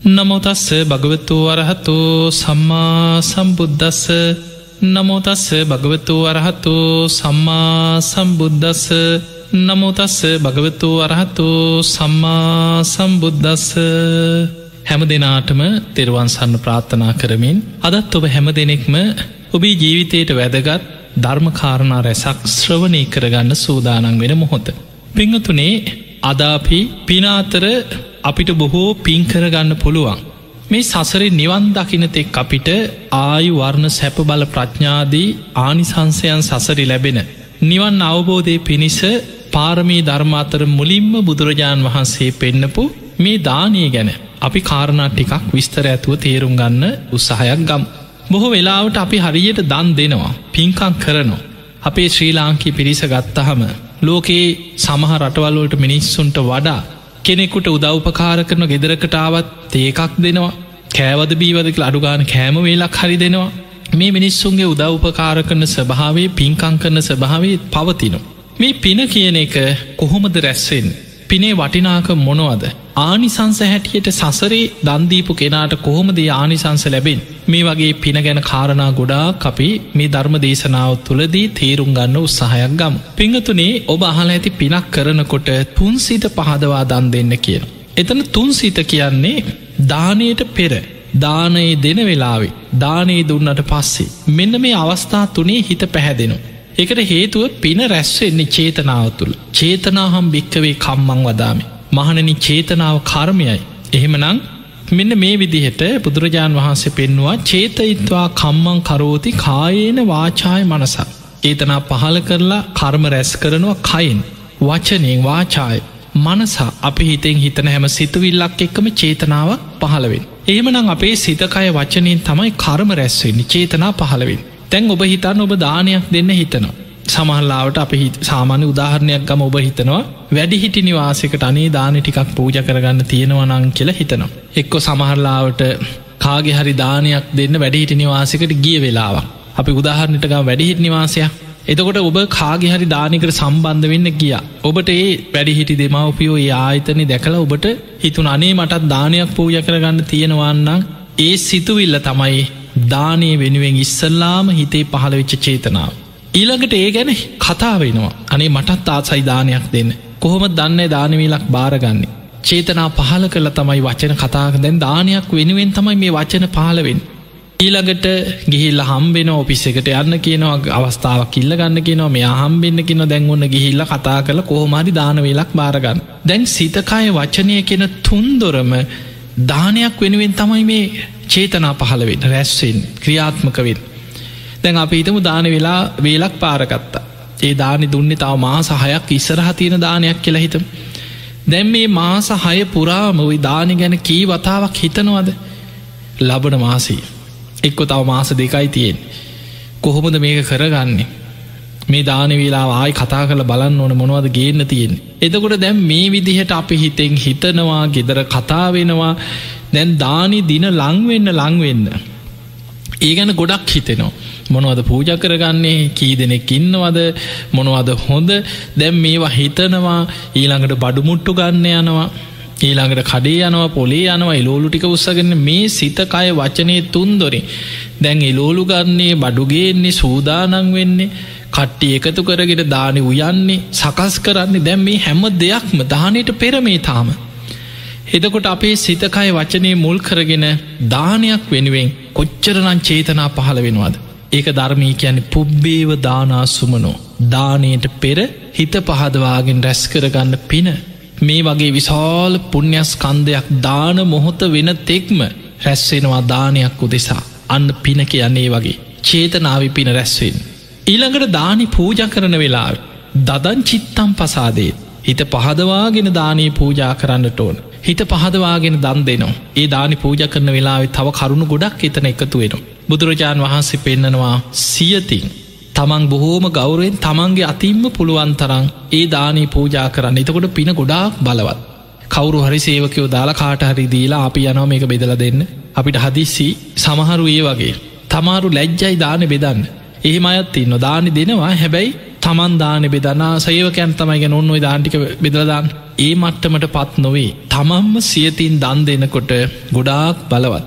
නමෝතස්ස භගවතු වරහතු සම්මා සම්බුද්ධස්ස නමෝතස්ස භගවතු වරහතු සම්මා සම්බුද්ධස්ස නමෝතස්ස භගවතු වරහතු සම්මා සම්බුද්ධස්ස හැම දෙනාටම තෙරවන්සන්න ප්‍රාර්ථනා කරමින් අදත් ඔබ හැම දෙනෙක්ම ඔබේ ජීවිතයට වැදගත් ධර්මකාරණා රැසක් ශ්‍රවණය කරගන්න සූදානන් වෙන මොහොත. පිංහතුනේ අදාපි පිනාතර අපිට බොහෝ පින්කරගන්න පුළුවන්. මේ සසරේ නිවන් දකිනතෙක් අපිට ආයු වර්ණ සැප බල ප්‍රඥාදී ආනිසංසයන් සසරි ලැබෙන. නිවන් අවබෝධය පිණිස පාරමී ධර්මාතර මුලින්ම බුදුරජාණන් වහන්සේ පෙන්නපු මේ දානය ගැන අපි කාරණා ටිකක් විස්තර ඇතුව තේරුම් ගන්න උත්සාහයක් ගම්. බොහෝ වෙලාවට අපි හරියට දන් දෙනවා පින්කං කරනවා. අපේ ශ්‍රී ලාංකී පිරිස ගත්තහම ලෝකයේ සමහ රටවල්වලට මිනිස්සුන්ට වඩා කෙනෙකුට උදව්පකාර කරන ගෙදරකටාවත් ඒකක් දෙනවා. කෑවද බීවදක අඩුගාන කෑම වේලක් හරි දෙනවා. මේ මිනිස්සුන්ගේ උදව්පකාර කරන ස්වභාවේ පින්කං කරන ස්වභාවේ පවතිනු. මේ පින කියන එක කොහොමද රැස්සෙන් පිනේ වටිනාක මොනවද? ආනිසංස හැටියට සසරේ දන්දීපු කෙනාට කොහොමද ආනිසංස ලැබෙන් මේ වගේ පින ගැන කාරණා ගොඩා අපි මේ ධර්ම දේශනාව තුළදී තේරුම් ගන්න උත්සාහයක් ගම්. පිංහතුනේ ඔබ අහල ඇති පිනක් කරනකොට තුන්සිත පහදවා දන් දෙන්න කියන. එතන තුන්සිත කියන්නේ දානයට පෙර දානයේ දෙන වෙලාවේ දානයේ දුන්නට පස්සේ මෙන්න මේ අවස්ථා තුනේ හිත පැහැදෙනවා. එකට හේතුව පින රැස්වෙන්නේ චේතනාව තුළ චේතනාහම් භික්කවේ කම්මං වදාමි. මහනනි චේතනාව කර්මයයි. එහෙමනං මෙන්න මේ විදිහට බුදුරජාණන් වහන්සේ පෙන්වා චේතයිත්වා කම්මං කරෝති කායේන වාචාය මනසක්. ඒතනා පහල කරලා කර්ම රැස් කරනවා කයින් වචනයෙන් වාචාය මනසා අපි හිතෙන් හිතන හැම සිතුවිල්ලක් එක්කම චේතනාවක් පහළවෙන්. එහෙමනම් අපේ සිතකය වචනයෙන් තමයි කර්ම රැස්වෙන්නේ චේතනා පහළවෙන්. තැන් ඔබ හිතන්න ඔබ දානයක් දෙන්න හිතනවා. සමහල්ලාවට අපි සාමාන්‍ය උදාහරණයක් ගම ඔබ හිතනවා වැඩිහිටි නිවාසකට අනේ දාන ටිකක් පූජ කරගන්න තියෙනවනං කියලා හිතනවා. එක්කො සමහරලාවට කාගෙ හරි දානයක් දෙන්න වැඩිහිටි නිවාසකට ගිය වෙලාවක්. අපි උදාහරණටගම් වැඩිහිට නිවාසයක් එතකොට ඔබ කාගෙ හරි දානිකට සම්බන්ධ වෙන්න ගිය. ඔබට ඒ වැඩිහිටි දෙමවපියෝ ඒ ආයතනය දැකලා ඔබට හිතුන අනේ මටත් දානයක් පූජ කරගන්න තියෙනවන්නම් ඒ සිතුවිල්ල තමයි දානය වෙනුවෙන් ඉස්සල්ලාම හිතේ පහළවෙච්ච චේතනාව. ඊළඟට ඒ ගැන කතා වෙනවා අනේ මටත් ආසයි දානයක් දෙන්න කොහොම දන්න දානවීලක් බාරගන්නේ. චේතනා පහල කළ තමයි වචන කතාක දැන් දානයක් වෙනුවෙන් තමයි මේ වචන පාලවෙන්. ඊළඟට ගිහිල්ල හම්බෙන ඔපිස් එකට යන්න කියනවා අවස්ථාවක් කිල්ල ගන්න කියනවා මේ හම්බෙන්න්න කියන දැන්වන්න ගිහිල්ල කතා කළ කොහොමරි දානවෙලක් බාරගන්න. දැන් සිතකාය වචනය කියෙන තුන්දොරම දානයක් වෙනුවෙන් තමයි මේ චේතනා පහළවෙන් රැස්වෙන් ක්‍රියාත්මකවෙන්. දැන් අප හිතමු දාන වෙලා වේලක් පාරගත්තා. ඒ දානි දුන්නේ තව මාස හයක් ඉස්සරහ තියෙන දානයක් කියලා හිතම. දැම් මේ මාස හය පුරාම ඔයි දානි ගැන කී වතාවක් හිතනවද ලබන මාසී. එක්කො තව මාස දෙකයි තියෙන්. කොහොමද මේක කරගන්නේ. මේ දාන වෙලා ආයි කතා කළ බලන්න ඕන මොනවද ගේන්න තියෙන්. එතකොට දැම් මේ විදිහට අපි හිතෙන් හිතනවා ගෙදර කතා වෙනවා දැන් දානි දින ලංවෙන්න ලංවෙන්න. ඒ ගැන ගොඩක් හිතෙනවා. මොනවද පූජ කරගන්නේ? කී දෙනෙක් ඉන්නවද? මොනවද හොඳ? දැම් මේවා හිතනවා ඊළඟට බඩුමුට්ටු ගන්න යනවා ඊළඟට කඩේ යනවා පොලේ යනවා එලෝලු ටික උත්සගන්න මේ සිතකය වචනය තුන්දොරින් දැන් එලෝලු ගන්නේ බඩුගේන්නේ සූදානං වෙන්නේ කට්ටි එකතු කරගෙන දානි උයන්නේ සකස් කරන්නේ. දැම් මේ හැම දෙයක්ම දානයට පෙරමේ තාම. එදකොට අපේ සිතකය වචනය මුල් කරගෙන දානයක් වෙනුවෙන් කොච්චරනං චේතනා පහළ වෙනවාද? ඒක ධර්මී කියන්නේ පුබ්බේව දානාසුමනෝ. දානයට පෙර හිත පහදවාගෙන් රැස් කරගන්න පින. මේ වගේ විශාල පුුණ්‍යස්කන්දයක් දාන මොහොත වෙන තෙක්ම රැස්වෙනවා දානයක් උදෙසා. අන්න පින කියන්නේ වගේ. චේතනාවි පින රැස්වෙන්. ඊළඟට දානි පූජ කරන වෙලා දදන් චිත්තම් පසාදේ. හිත පහදවාගෙන දානී පූජා කරන්නට ඕන. හිත පහදවාගෙන දන් දෙනවා. ඒ දානි පූජ කරන වෙලාවෙ තව කරුණු ගොඩක් එතන එකතු වෙනවා. බුදුරජාණන් වහන්සේ පෙන්නනවා සියතින් තමන් බොහෝම ගෞරුවෙන් තමන්ගේ අතිම්ම පුළුවන් තරං ඒ දානී පූජා කරන්න. එතකොට පින ගොඩාක් බලවත්. කවරු හරි සේවකයෝ දාලා කාට හරි දීලා අපි යනෝ මේක බෙදල දෙන්න. අපිට හදිස්සි සමහරු ඒ වගේ. තමාරු ලැජ්ජයි දාන බෙදන්න. එහෙම අයත් ඉන්න දානි දෙනවා. හැබැයි තමන් දාන බෙදනා සයවකැන් තමයි ගැන ඔන්න ඔයි දාන්ටික බෙදලදාන් ඒ මට්ටමට පත් නොවේ. තමම්ම සියතින් දන් දෙනකොට ගොඩාක් බලවත්.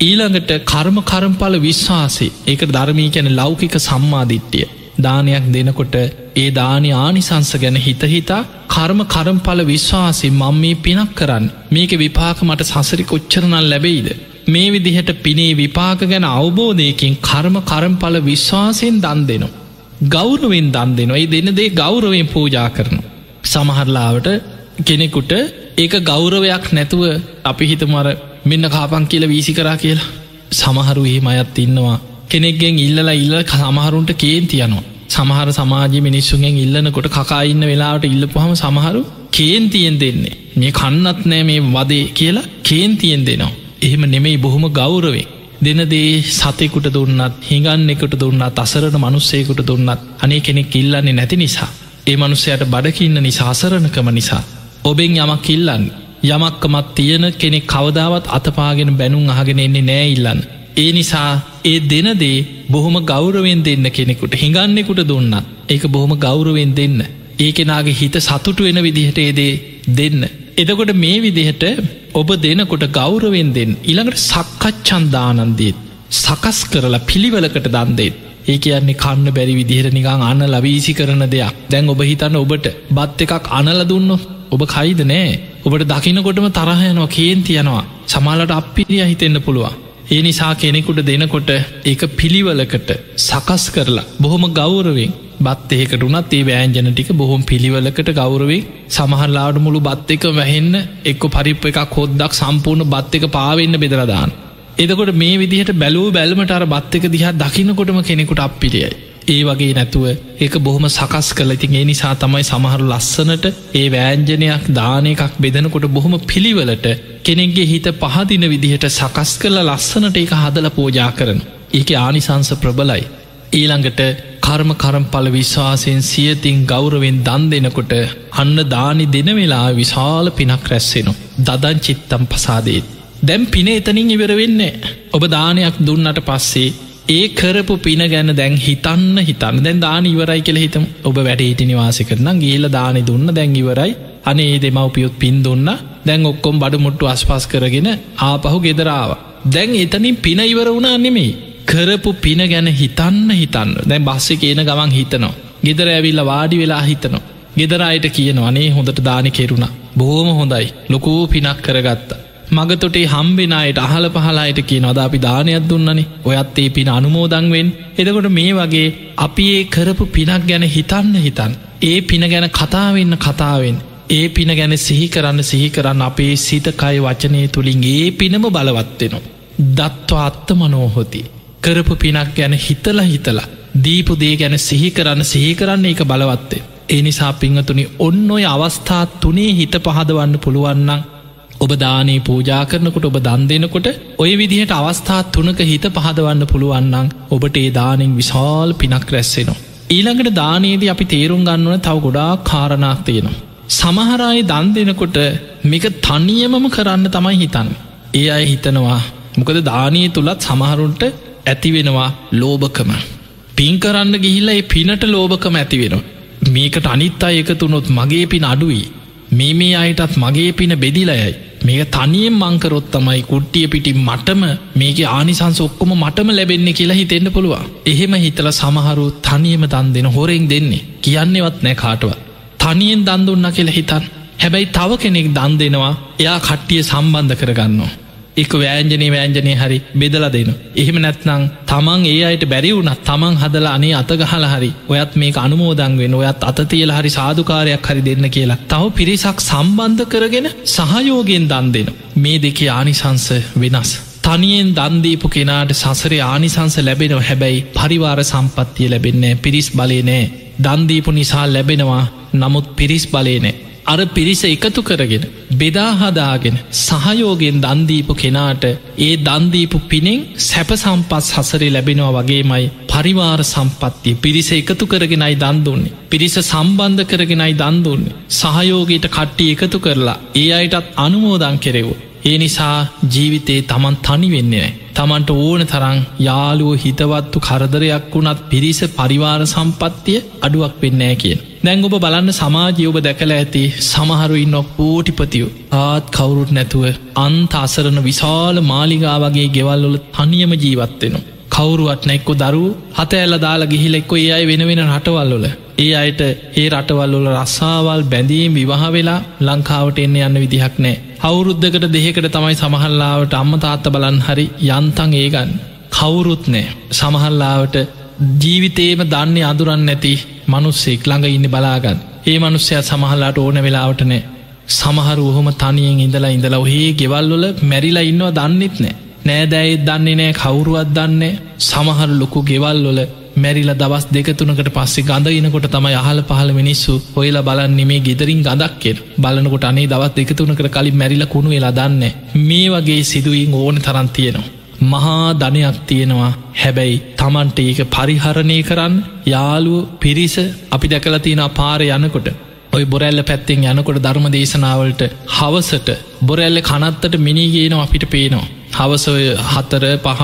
ඊළඟට කර්ම කරම්පල විශ්වාසේ. ඒක ධර්මී කැන ලෞකික සම්මාධිට්ටිය දානයක් දෙනකොට ඒ දානි ආනිසංස ගැන හිතහිතා කර්ම කරම්පල විශ්වාසි මං මේ පිනක් කරන්න. මේක විපාක මට සසරි කොච්චරනල් ලැබෙයිද? මේ විදිහට පිනේ විපාක ගැන අවබෝධයකින් කර්ම කරම්පල විශ්වාසයෙන් දන් දෙනවා. ගෞරුවෙන් දන් දෙනවා. ඒ දෙන දේ ගෞරවෙන් පූජා කරනු. සමහරලාවට කෙනෙකුට ඒක ගෞරවයක් නැතුව අපි හිතමර මෙන්න කාපන් කියල වීසි කරා කියලා. සමහරු එහෙම අයත් ඉන්නවා. කෙනෙක්ගෙන් ඉල්ලලා ඉල්ල සමහරුන්ට කේන්තියනවා සමහර සමාජ මිනිස්සුගෙන් ඉල්ලනකොට කකාඉන්න වෙලාට ඉල්ලපුහම සමහරු කේන්තියෙන් දෙන්නේ. මේ කන්නත් නෑ මේ වදේ කියලා කේන්තියෙන් දෙනවා. එහෙම නෙමෙයි බොහොම ගෞරවේ දෙනදේ සතෙකුට දුන්නත් හිඟන්න එකට දුන්නත් අසරණ මනුස්සයකුට දුන්නත් අනේ කෙනෙක් ඉල්ලන්නේ නැති නිසා ඒ මනුස්සයට බඩකින්න නිසා අසරණකම නිසා ඔබෙන් යමක් ඉල්ලන්න යමක්කමත් තියෙන කෙනෙක් කවදාවත් අතපාගෙන බැනුම් අහගෙන එන්නේ නෑ ඉල්ලන්න. ඒ නිසා ඒ දෙනදේ බොහොම ගෞරවෙන් දෙන්න කෙනෙකුට හිඟන්නෙකුට දුන්නත් ඒක බොහොම ගෞරවෙන් දෙන්න. ඒකෙනගේ හිත සතුට වෙන විදිහට ඒදේ දෙන්න. එදකොට මේ විදිහට ඔබ දෙනකොට ගෞරවෙන් දෙන්න. ඉළඟට සක්කච්චන්දානන්දීත් සකස් කරලා පිළිවලකට දන්දේත් ඒ කියන්නේ කන්න බැරි විදිහර නිකං අන්න ලවීසි කරන දෙයක්. දැන් ඔබ හිතන්න ඔබට බත් එකක් අනල දුන්න ඔබ කයිද නෑ. ඔබට දකිනකොටම තරහයනවා කේන්තියනවා සමාලට අපිරිය හිතෙන්න්න පුළුවන්. ඒ නිසා කෙනෙකුට දෙනකොට ඒක පිළිවලකට සකස් කරලා බොහොම ගෞරවෙන් බත් ඒකට වනත් ඒ වෑන්ජන ටික බොහොම පිළිවලකට ගෞරවේ සමහරලාට මුළු බත් එක වැහෙන්න එක්ක පරිප්ප එකක් හොද්දක් සම්පූර්ණ බත් එක පාවෙන්න බෙදරදාන්න එදකොට මේ විදිහට බැලූ බැල්මට අර බත් එක දිහා දකිනකොටම කෙනෙකුට අපිරියයි. ඒ වගේ නැතුව ඒක බොහොම සකස් කල ඉතින් ඒ නිසා තමයි සමහරු ලස්සනට ඒ වෑන්ජනයක් දාන එකක් බෙදනකොට බොහොම පිළිවලට කෙනෙක්ගේ හිත පහදින විදිහට සකස් කරල ලස්සනට ඒක හදල පෝජා කරන. ඒක ආනිසංස ප්‍රබලයි. ඊළඟට කර්ම කරම්පල විශ්වාසයෙන් සියතින් ගෞරවෙන් දන් දෙනකොට අන්න දානි දෙන වෙලා විශාල පිනක් රැස්සෙනු. දදන් චිත්තම් පසාදේත්. දැම් පින එතනින් ඉවර වෙන්නේ. ඔබ දානයක් දුන්නට පස්සේ ඒ කරපු පින ගැන දැන් හිතන්න හිතන්න දැන් දාන ඉවරයි කියල හිතම ඔබ වැඩේට නිවාස කරන ගේල දානෙ දුන්න දැන් ඉවරයි අනේ දෙමවපියොත් පින් දුන්න දැන් ඔක්කොම් බඩු මුට්ටු අස්පස් කරගෙන ආපහු ගෙදරාව. දැන් එතනින් පින ඉවර වුණා නෙමෙයි. කරපු පින ගැන හිතන්න හිතන්න දැන් බස්සෙ කියන ගමන් හිතනවා. ගෙදර ඇවිල්ල වාඩි වෙලා හිතනවා. ගෙදරයට කියනවනේ හොඳට දානි කෙරුණා. බොහෝම හොඳයි ලොකූ පිනක් කරගත්තා. මගතොටේ හම්බෙනයට අහල පහලායට කිය නොද අපි දානයක් දුන්නනේ ඔයත් ඒ පින අනුමෝදංවෙන් එදකොට මේ වගේ අපි ඒ කරපු පිනක් ගැන හිතන්න හිතන් ඒ පින ගැන කතාවෙන්න කතාවෙන් ඒ පින ගැන සිහි කරන්න සිහි කරන්න අපේ සිතකයි වචනය තුළින් ඒ පිනම බලවත්වෙනවා. දත්ව අත්ත මනෝහොති. කරපු පිනක් ගැන හිතල හිතලා දීපු දේ ගැන සිහි කරන්න සිහි කරන්න ඒක බලවත්තේ. ඒ නිසා පිංහතුනි ඔන්න ඔය අවස්ථාත් තුනේ හිත පහදවන්න පුළුවන්නම් ඔබ දානේ පූජා කරනකොට ඔබ දන් දෙනකොට ඔය විදිහට අවස්ථා තුනක හිත පහදවන්න පුළුවන්නන් ඔබට ඒ දානෙන් විශාල් පිනක් රැස්සෙනවා. ඊළඟට දානයේදී අපි තේරුම් ගන්නවන තව ගොඩා කාරණක් තියෙනවා. සමහරයි දන් දෙනකොට මේක තනියමම කරන්න තමයි හිතන්න. ඒ අය හිතනවා මොකද දානී තුළත් සමහරුන්ට ඇතිවෙනවා ලෝභකම. පින් කරන්න ගිහිල්ල ඒ පිනට ලෝභකම ඇතිවෙනවා. මේකට අනිත්තා එකතුනොත් මගේ පින අඩුවී. මේ මේ අයටත් මගේ පින බෙදිලයයි. මේක තනියෙන් මංකරොත් තමයි කුට්ටිය පිටි මටම මේක ආනිසංස ඔක්කොම මටම ලැබෙන්නේ කියලා හිතෙන්න්න පුළුවන්. එහෙම හිතල සමහරු තනියම දන් දෙෙන හොරෙන් දෙන්නේ කියන්නෙවත් නෑ කාටුව. තනියෙන් දන් දුන්න කියලා හිතන් හැබැයි තව කෙනෙක් දන් දෙනවා එයා කට්ටිය සම්බන්ධ කරගන්නවා. එක වෑන්ජනී වෑන්ජනය හරි බෙදල දෙනු. එහෙම නැත්නං තමන් ඒ අයට බැරි වුනත් තමන් හදලා අනේ අතගහල හරි ඔයත් මේ අනුමෝදංවෙන් ඔයත් අතතියල හරි සාධකාරයක් හරි දෙන්න කියලා. තව පිරිසක් සම්බන්ධ කරගෙන සහයෝගෙන් දන් දෙන. මේ දෙකේ ආනිසංස වෙනස්. තනියෙන් දන්දීපු කෙනාට සසරේ ආනිසංස ලැබෙනව හැබැයි පරිවාර සම්පත්තිය ලැබෙන්නේ පිරිස් බලය නෑ. දන්දීපු නිසා ලැබෙනවා නමුත් පිරිස් බලේනෑ. අර පිරිස එකතු කරගෙන බෙදාහදාගෙන සහයෝගෙන් දන්දීපු කෙනාට ඒ දන්දීපු පිනෙන් සැප සම්පස් හසරේ ලැබෙනවා වගේමයි පරිවාර සම්පත්තිය පිරිස එකතු කරගෙනයි දන්දුන්නේ. පිරිස සම්බන්ධ කරගෙනයි දන්දුන්නේ. සහයෝගයට කට්ටි එකතු කරලා ඒ අයටත් අනුමෝදං කෙරෙවෝ. ඒ නිසා ජීවිතේ තමන් තනි වෙන්නේ තමන්ට ඕන තරං යාලුව හිතවත්තු කරදරයක් වුණත් පිරිස පරිවාර සම්පත්තිය අඩුවක් වෙන්නෑ කියෙන්. දැං ඔබ බලන්න සමාජය ඔබ දැකල ඇති සමහරු ඉන්නොක් පෝටිපතියෝ ආත් කවුරුත් නැතුව අන්ත අසරන විශාල මාලිගා වගේ ගෙවල්ලොල තනියම ජීවත්වෙනවා. කවුරුවත්න එක්කො දරු හත ඇල්ල දාලා ගිහිලෙක්කො ඒ අයි වෙන වෙන රටවල්ලොල ඒ අයට ඒ රටවල්ලොල රස්සාවල් බැඳීම් විවාහ වෙලා ලංකාවට එන්න යන්න විදිහක් නෑ අවුරුද්ධකට දෙහෙකට තමයි සමහල්ලාවට අම්ම තාත්ත බලන් හරි යන්තන් ඒගන්න කවුරුත් නෑ සමහල්ලාවට ජීවිතේම දන්නේ අදුරන්න නැති මනුස්සෙක් ළඟ ඉන්න බලාගන්න. ඒ මනුස්සයත් සමහල්ලාට ඕන වෙලාවට නෑ. සමහරු ඔහොම තනියෙන් ඉඳලා ඉඳලා ඔහේ ගෙවල්වල මැරිලා ඉන්නවා දන්නෙත් නෑ. නෑදැයිත් දන්නේ නෑ කවුරුවත් දන්නේ සමහර ලොකු ගෙවල්ලොල මැරිල දවස් දෙකතුනකට පස්සේ ගඳ ඉනකොට තමයි අහල පහල මිනිස්සු ඔයලා බලන්නේ මේ ගෙදරින් ගදක්කෙර බලනකොට අනේ දවත් දෙකතුනකට කලින් මැරිල කුණු වෙලා දන්න මේ වගේ සිදුවීන් ඕන තරන් තියෙනවා. මහා ධනයක් තියෙනවා. හැබැයි තමන්ට ඒක පරිහරණය කරන්න යාළුව පිරිස අපි දැකලා තියෙන පාර යනකොට ඔය බොරැල්ල පැත්තෙන් යනකොට ධර්ම දේශනාවලට හවසට බොරැල්ල කනත්තට මිනිගේනවා අපිට පේනවා. හවසොය හතර පහ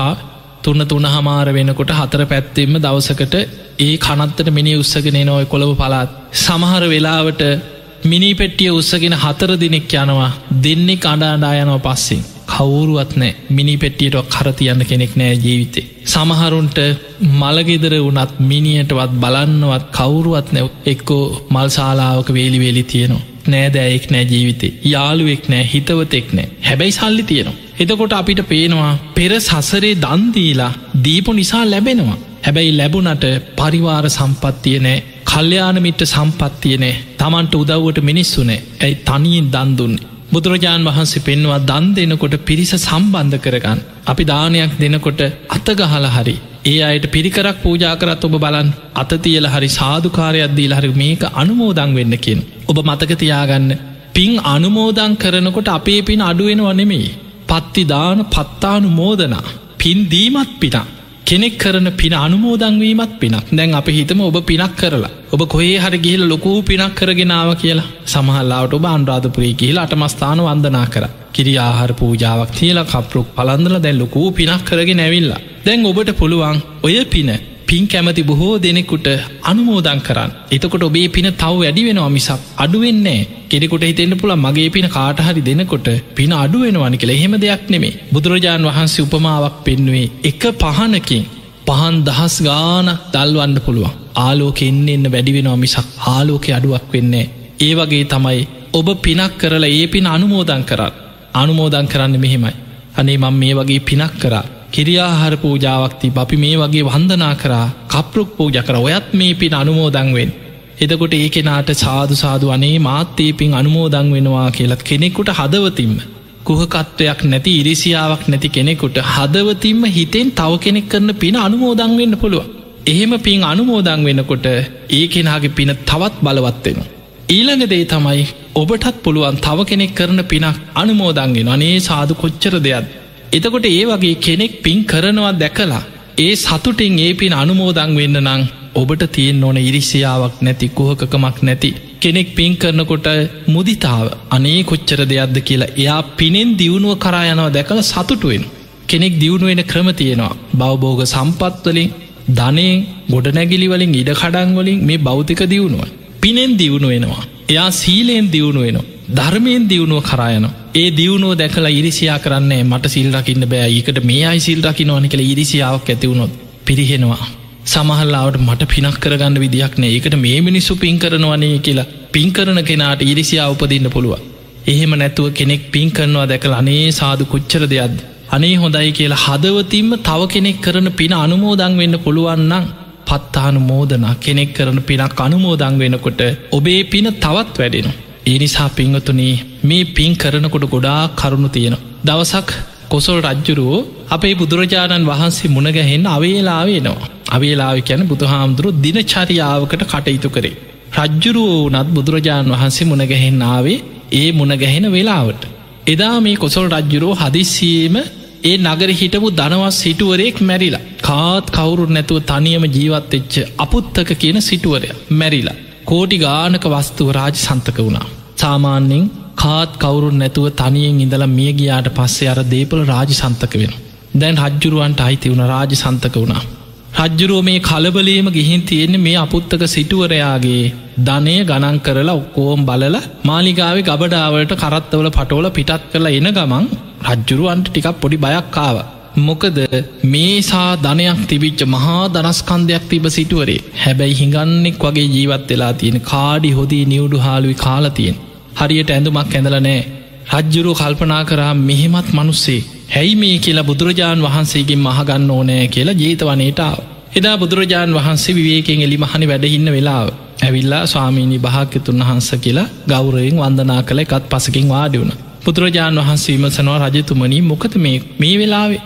තුන්න තුන හමාර වෙනකොට හතර පැත්තෙම දවසකට ඒ කනත්තට මිනි උත්සගෙන නොය කොළඹ පලාත් සමහර වෙලාවට මිනි පෙට්ටිය උත්සගෙන හතර දිනෙක් යනවා දෙන්නේ කඩාඩා යනව පස්සින්. කවුරුවත් නෑ මිනි පෙට්ටියට කරතියන්න කෙනෙක් නෑ ජීවිතේ. සමහරුන්ට මළගෙදර වනත් මිනිියටවත් බලන්නවත් කවුරුවත් නැව් එක්කෝ මල්ශාලාවක වේලි වේලි තියෙනවා. නෑදෑයෙක් නෑ ජීවිතේ යාළුවෙක් නෑ හිතවතෙක් නෑ හැබැයි සල්ලි තියෙනවා. එතකොට අපිට පේනවා පෙර සසරේ දන්දීලා දීපු නිසා ලැබෙනවා. හැබැයි ලැබුණට පරිවාර සම්පත්තිය නෑ කල්්‍යයානමිට සම්පත්තිය නෑ තමන්ට උදව්වට මිනිස්සුනේ ඇයි තනියෙන් දන්දුන්නේ. බුදුරජාණන් වහන්සේ පෙන්වා දන් දෙනකොට පිරිස සම්බන්ධ කරගන්න. අපි දානයක් දෙනකොට අතගහල හරි. ඒ අයට පිරිකරක් පූජා කරත් ඔබ බලන් අතතියල හරි සාධකාරයක් දීල හරි මේක අනුමෝදං වෙන්න කියෙන්. ඔබ මතකතියාගන්න පින් අනුමෝදං කරනකොට අපේ පින් අඩුවෙන වනෙමෙයි. පත්ති දාන පත්තානු මෝදනා පින් දීමත් පිනා කෙනෙක් කරන පින අනුමෝදංවීමත් පිනක්. දැන් අප හිතම ඔබ පිනක් කරලා. ඔබ කොහේ හරි ගිහිල ලොකූ පිනක් කරගෙනාව කියලා. සමහල්ලාට ඔබ අන්රාධපුරී කියලා අටමස්ථාන වන්දනා කර. කිරි ආහර පූජාවක් තියලා කපරුක් පලන්දල දැන් ලොකූ පිනක් කරගෙන ඇවිල්ලා. දැන් ඔබට පුළුවන් ඔය පින පින් කැමති බොහෝ දෙනෙකුට අනුමෝදං කරන්න. එතකොට ඔබේ පින තව වැඩි වෙනවා මිසක් අඩුවෙන්නේ කෙනෙකුට හිතෙන්න්න පුළ මගේ පින කාටහරි දෙනකොට පින අඩුවෙනවනි කියල. එහෙම දෙයක් නෙමේ බුදුරජාණන් වහන්සේ උපමාවක් පෙන්නුවේ එක පහනකින් පහන් දහස් ගාන දල්වන්න පුළුවන්. ආලෝක එන්න එන්න වැඩිවෙනවා මිසක් ආලෝක අඩුවක් වෙන්නේ ඒ වගේ තමයි ඔබ පිනක් කරලා ඒ පින අනුමෝදං කරන්න. අනුමෝදං කරන්න මෙහෙමයි. අනේ මං මේ වගේ පිනක් කරා. කිරියාහර පූජාවක්ති අපි මේ වගේ වන්දනා කරා කප්රුක් පූජ කර ඔයත් මේ පින් අනුමෝදංවෙන්. එතකොට ඒ කෙනාට සාදු සාදු අනේ මාත්තේ පින් අනුමෝදං වෙනවා කියලත් කෙනෙකුට හදවතින්ම. කුහකත්වයක් නැති ඉරිසියාවක් නැති කෙනෙකුට හදවතින්ම හිතෙන් තව කෙනෙක් කරන පින අනුමෝදං වෙන්න පුළුව. එහෙම පින් අනුමෝදං වෙනකොට ඒ කෙනාගේ පින තවත් බලවත්වෙනවා. ඊළඟ දේ තමයි ඔබටත් පුළුවන් තව කෙනෙක් කරන පිනක් අනුමෝදන්ගෙන අනේ සාදු කොච්චර දෙයක් එතකොට ඒ වගේ කෙනෙක් පින් කරනවා දැකලා ඒ සතුටින් ඒ පින් අනුමෝදං වෙන්න නං ඔබට තියෙන් ඕන ඉරිසියාවක් නැති කුහකකමක් නැති කෙනෙක් පින් කරනකොට මුදිතාව. අනේ කොච්චර දෙයක්ද කියලා එයා පිනෙන් දියුණුව කරා යනවා දැකළ සතුටුවෙන් කෙනෙක් දියුණුවෙන ක්‍රම තියෙනවා. බවබෝග සම්පත්වලින් ධනයෙන් ගොඩනැගිලිවලින් ඉඩ කඩන්වලින් මේ බෞතික දියුණුව. පිනෙන් දියුණු වෙනවා. එයා සීලයෙන් දියුණු වෙනවා. ධර්මයෙන් දියුණුව කරායනවා ඒ දියුණුව දැකලා ඉරිසියා කරන්නේ මට සිල් රකින්න බෑ. ඒකට මේ අයි සිල් රකි නොන කළ ඉරිසියාවක් ඇතිවුණොත් පිරිහෙනවා. සමහල්ලාවට මට පිනක් කරගන්න විදියක් නෑ. ඒකට මේ මිනිස්සු පින් කරනවනේ කියලා පින් කරන කෙනාට ඉරිසියා උපදින්න පුළුව එහෙම නැතුව කෙනෙක් පින් කරනවා දැකල අනේ සාදු කොච්චර දෙයක්ද? අනේ හොඳයි කියලා හදවතින්ම තව කෙනෙක් කරන පින අනුමෝදං වෙන්න පුළුවන්නම් පත්තානු මෝදනා කෙනෙක් කරන පිනක් අනුමෝදං වෙනකොට ඔබේ පින තවත් වැඩෙනවා. ඒ නිසා පිංහතුනී මේ පින් කරනකොට ගොඩා කරුණු තියෙන. දවසක් කොසොල් රජ්ජුරුවෝ අපේ බුදුරජාණන් වහන්සේ මුණගැහෙන් අවේලාවේනවා. අවේලාව කියැන බුදුහාමුදුරු දිනචරියාවකට කටයුතු කරේ. රජ්ජුරුවෝ නත් බුදුරජාණන් වහන්සේ මුණගැහෙන් ආවේ ඒ මුණගැහෙන වෙලාවට. එදා මේ කොසොල් රජ්ජුරෝ හදිස්සියීම ඒ නගර හිටපු දනවස් සිටුවරයෙක් මැරිලා කාත් කවුරුත් නැතුව තනියම ජීවත්වෙච්ච අපුත්තක කියන සිටුවරය මැරිලා. කෝටි ගානක වස්තුව රාජ සන්තක වුණා. සාමාන්‍යෙන් කාත් කවුරුන් නැතුව තනියෙන් ඉඳලා මිය ගියාට පස්සේ අර දේපල රාජ සන්තක වෙන. දැන් රජ්ජුරුවන්ට අයිති වුණ රාජ සන්තක වුණා. රජ්ජුරුව මේ කලබලේම ගිහින් තියෙන්නේ මේ අපුත්තක සිටුවරයාගේ ධනය ගණන් කරලා ඔක්කෝම් බලල මාලිගාවේ ගබඩාවලට කරත්තවල පටෝල පිටත් කරලා එන ගමන් රජ්ජුරුවන්ට ටිකක් පොඩි බයක්කාව. මොකද මේසා ධනයක් තිබිච්ච මහා දනස්කන්දයක් තිබ සිටුවරේ. හැබැයි හිඟන්නෙක් වගේ ජීවත් වෙලා තියෙන කාඩි හොදී නිවුඩු හාලුවි කාලතියෙන් හරියට ඇඳුමක් ඇඳල නෑ. රජ්ජුරුව කල්පනා කරා මෙහෙමත් මනුස්සේ. හැයි මේ කියලා බුදුරජාණන් වහන්සේගෙන් මහගන්න ඕනෑ කියලා ජේතවනේටාව. එදා බුදුරජාණන් වහන්සේ විවේකෙන් එලි මහනි වැඩහින්න වෙලාව. ඇවිල්ලා ස්වාමීණී භාක්‍යතුන් වහන්ස කියලා ගෞරයෙන් වන්දනා කළ එකත් පසකින් වාඩියුණ. බුදුරජාණන් වහන්සේ විමසනවා රජතුමනී මොකද මේ මේ වෙලාවේ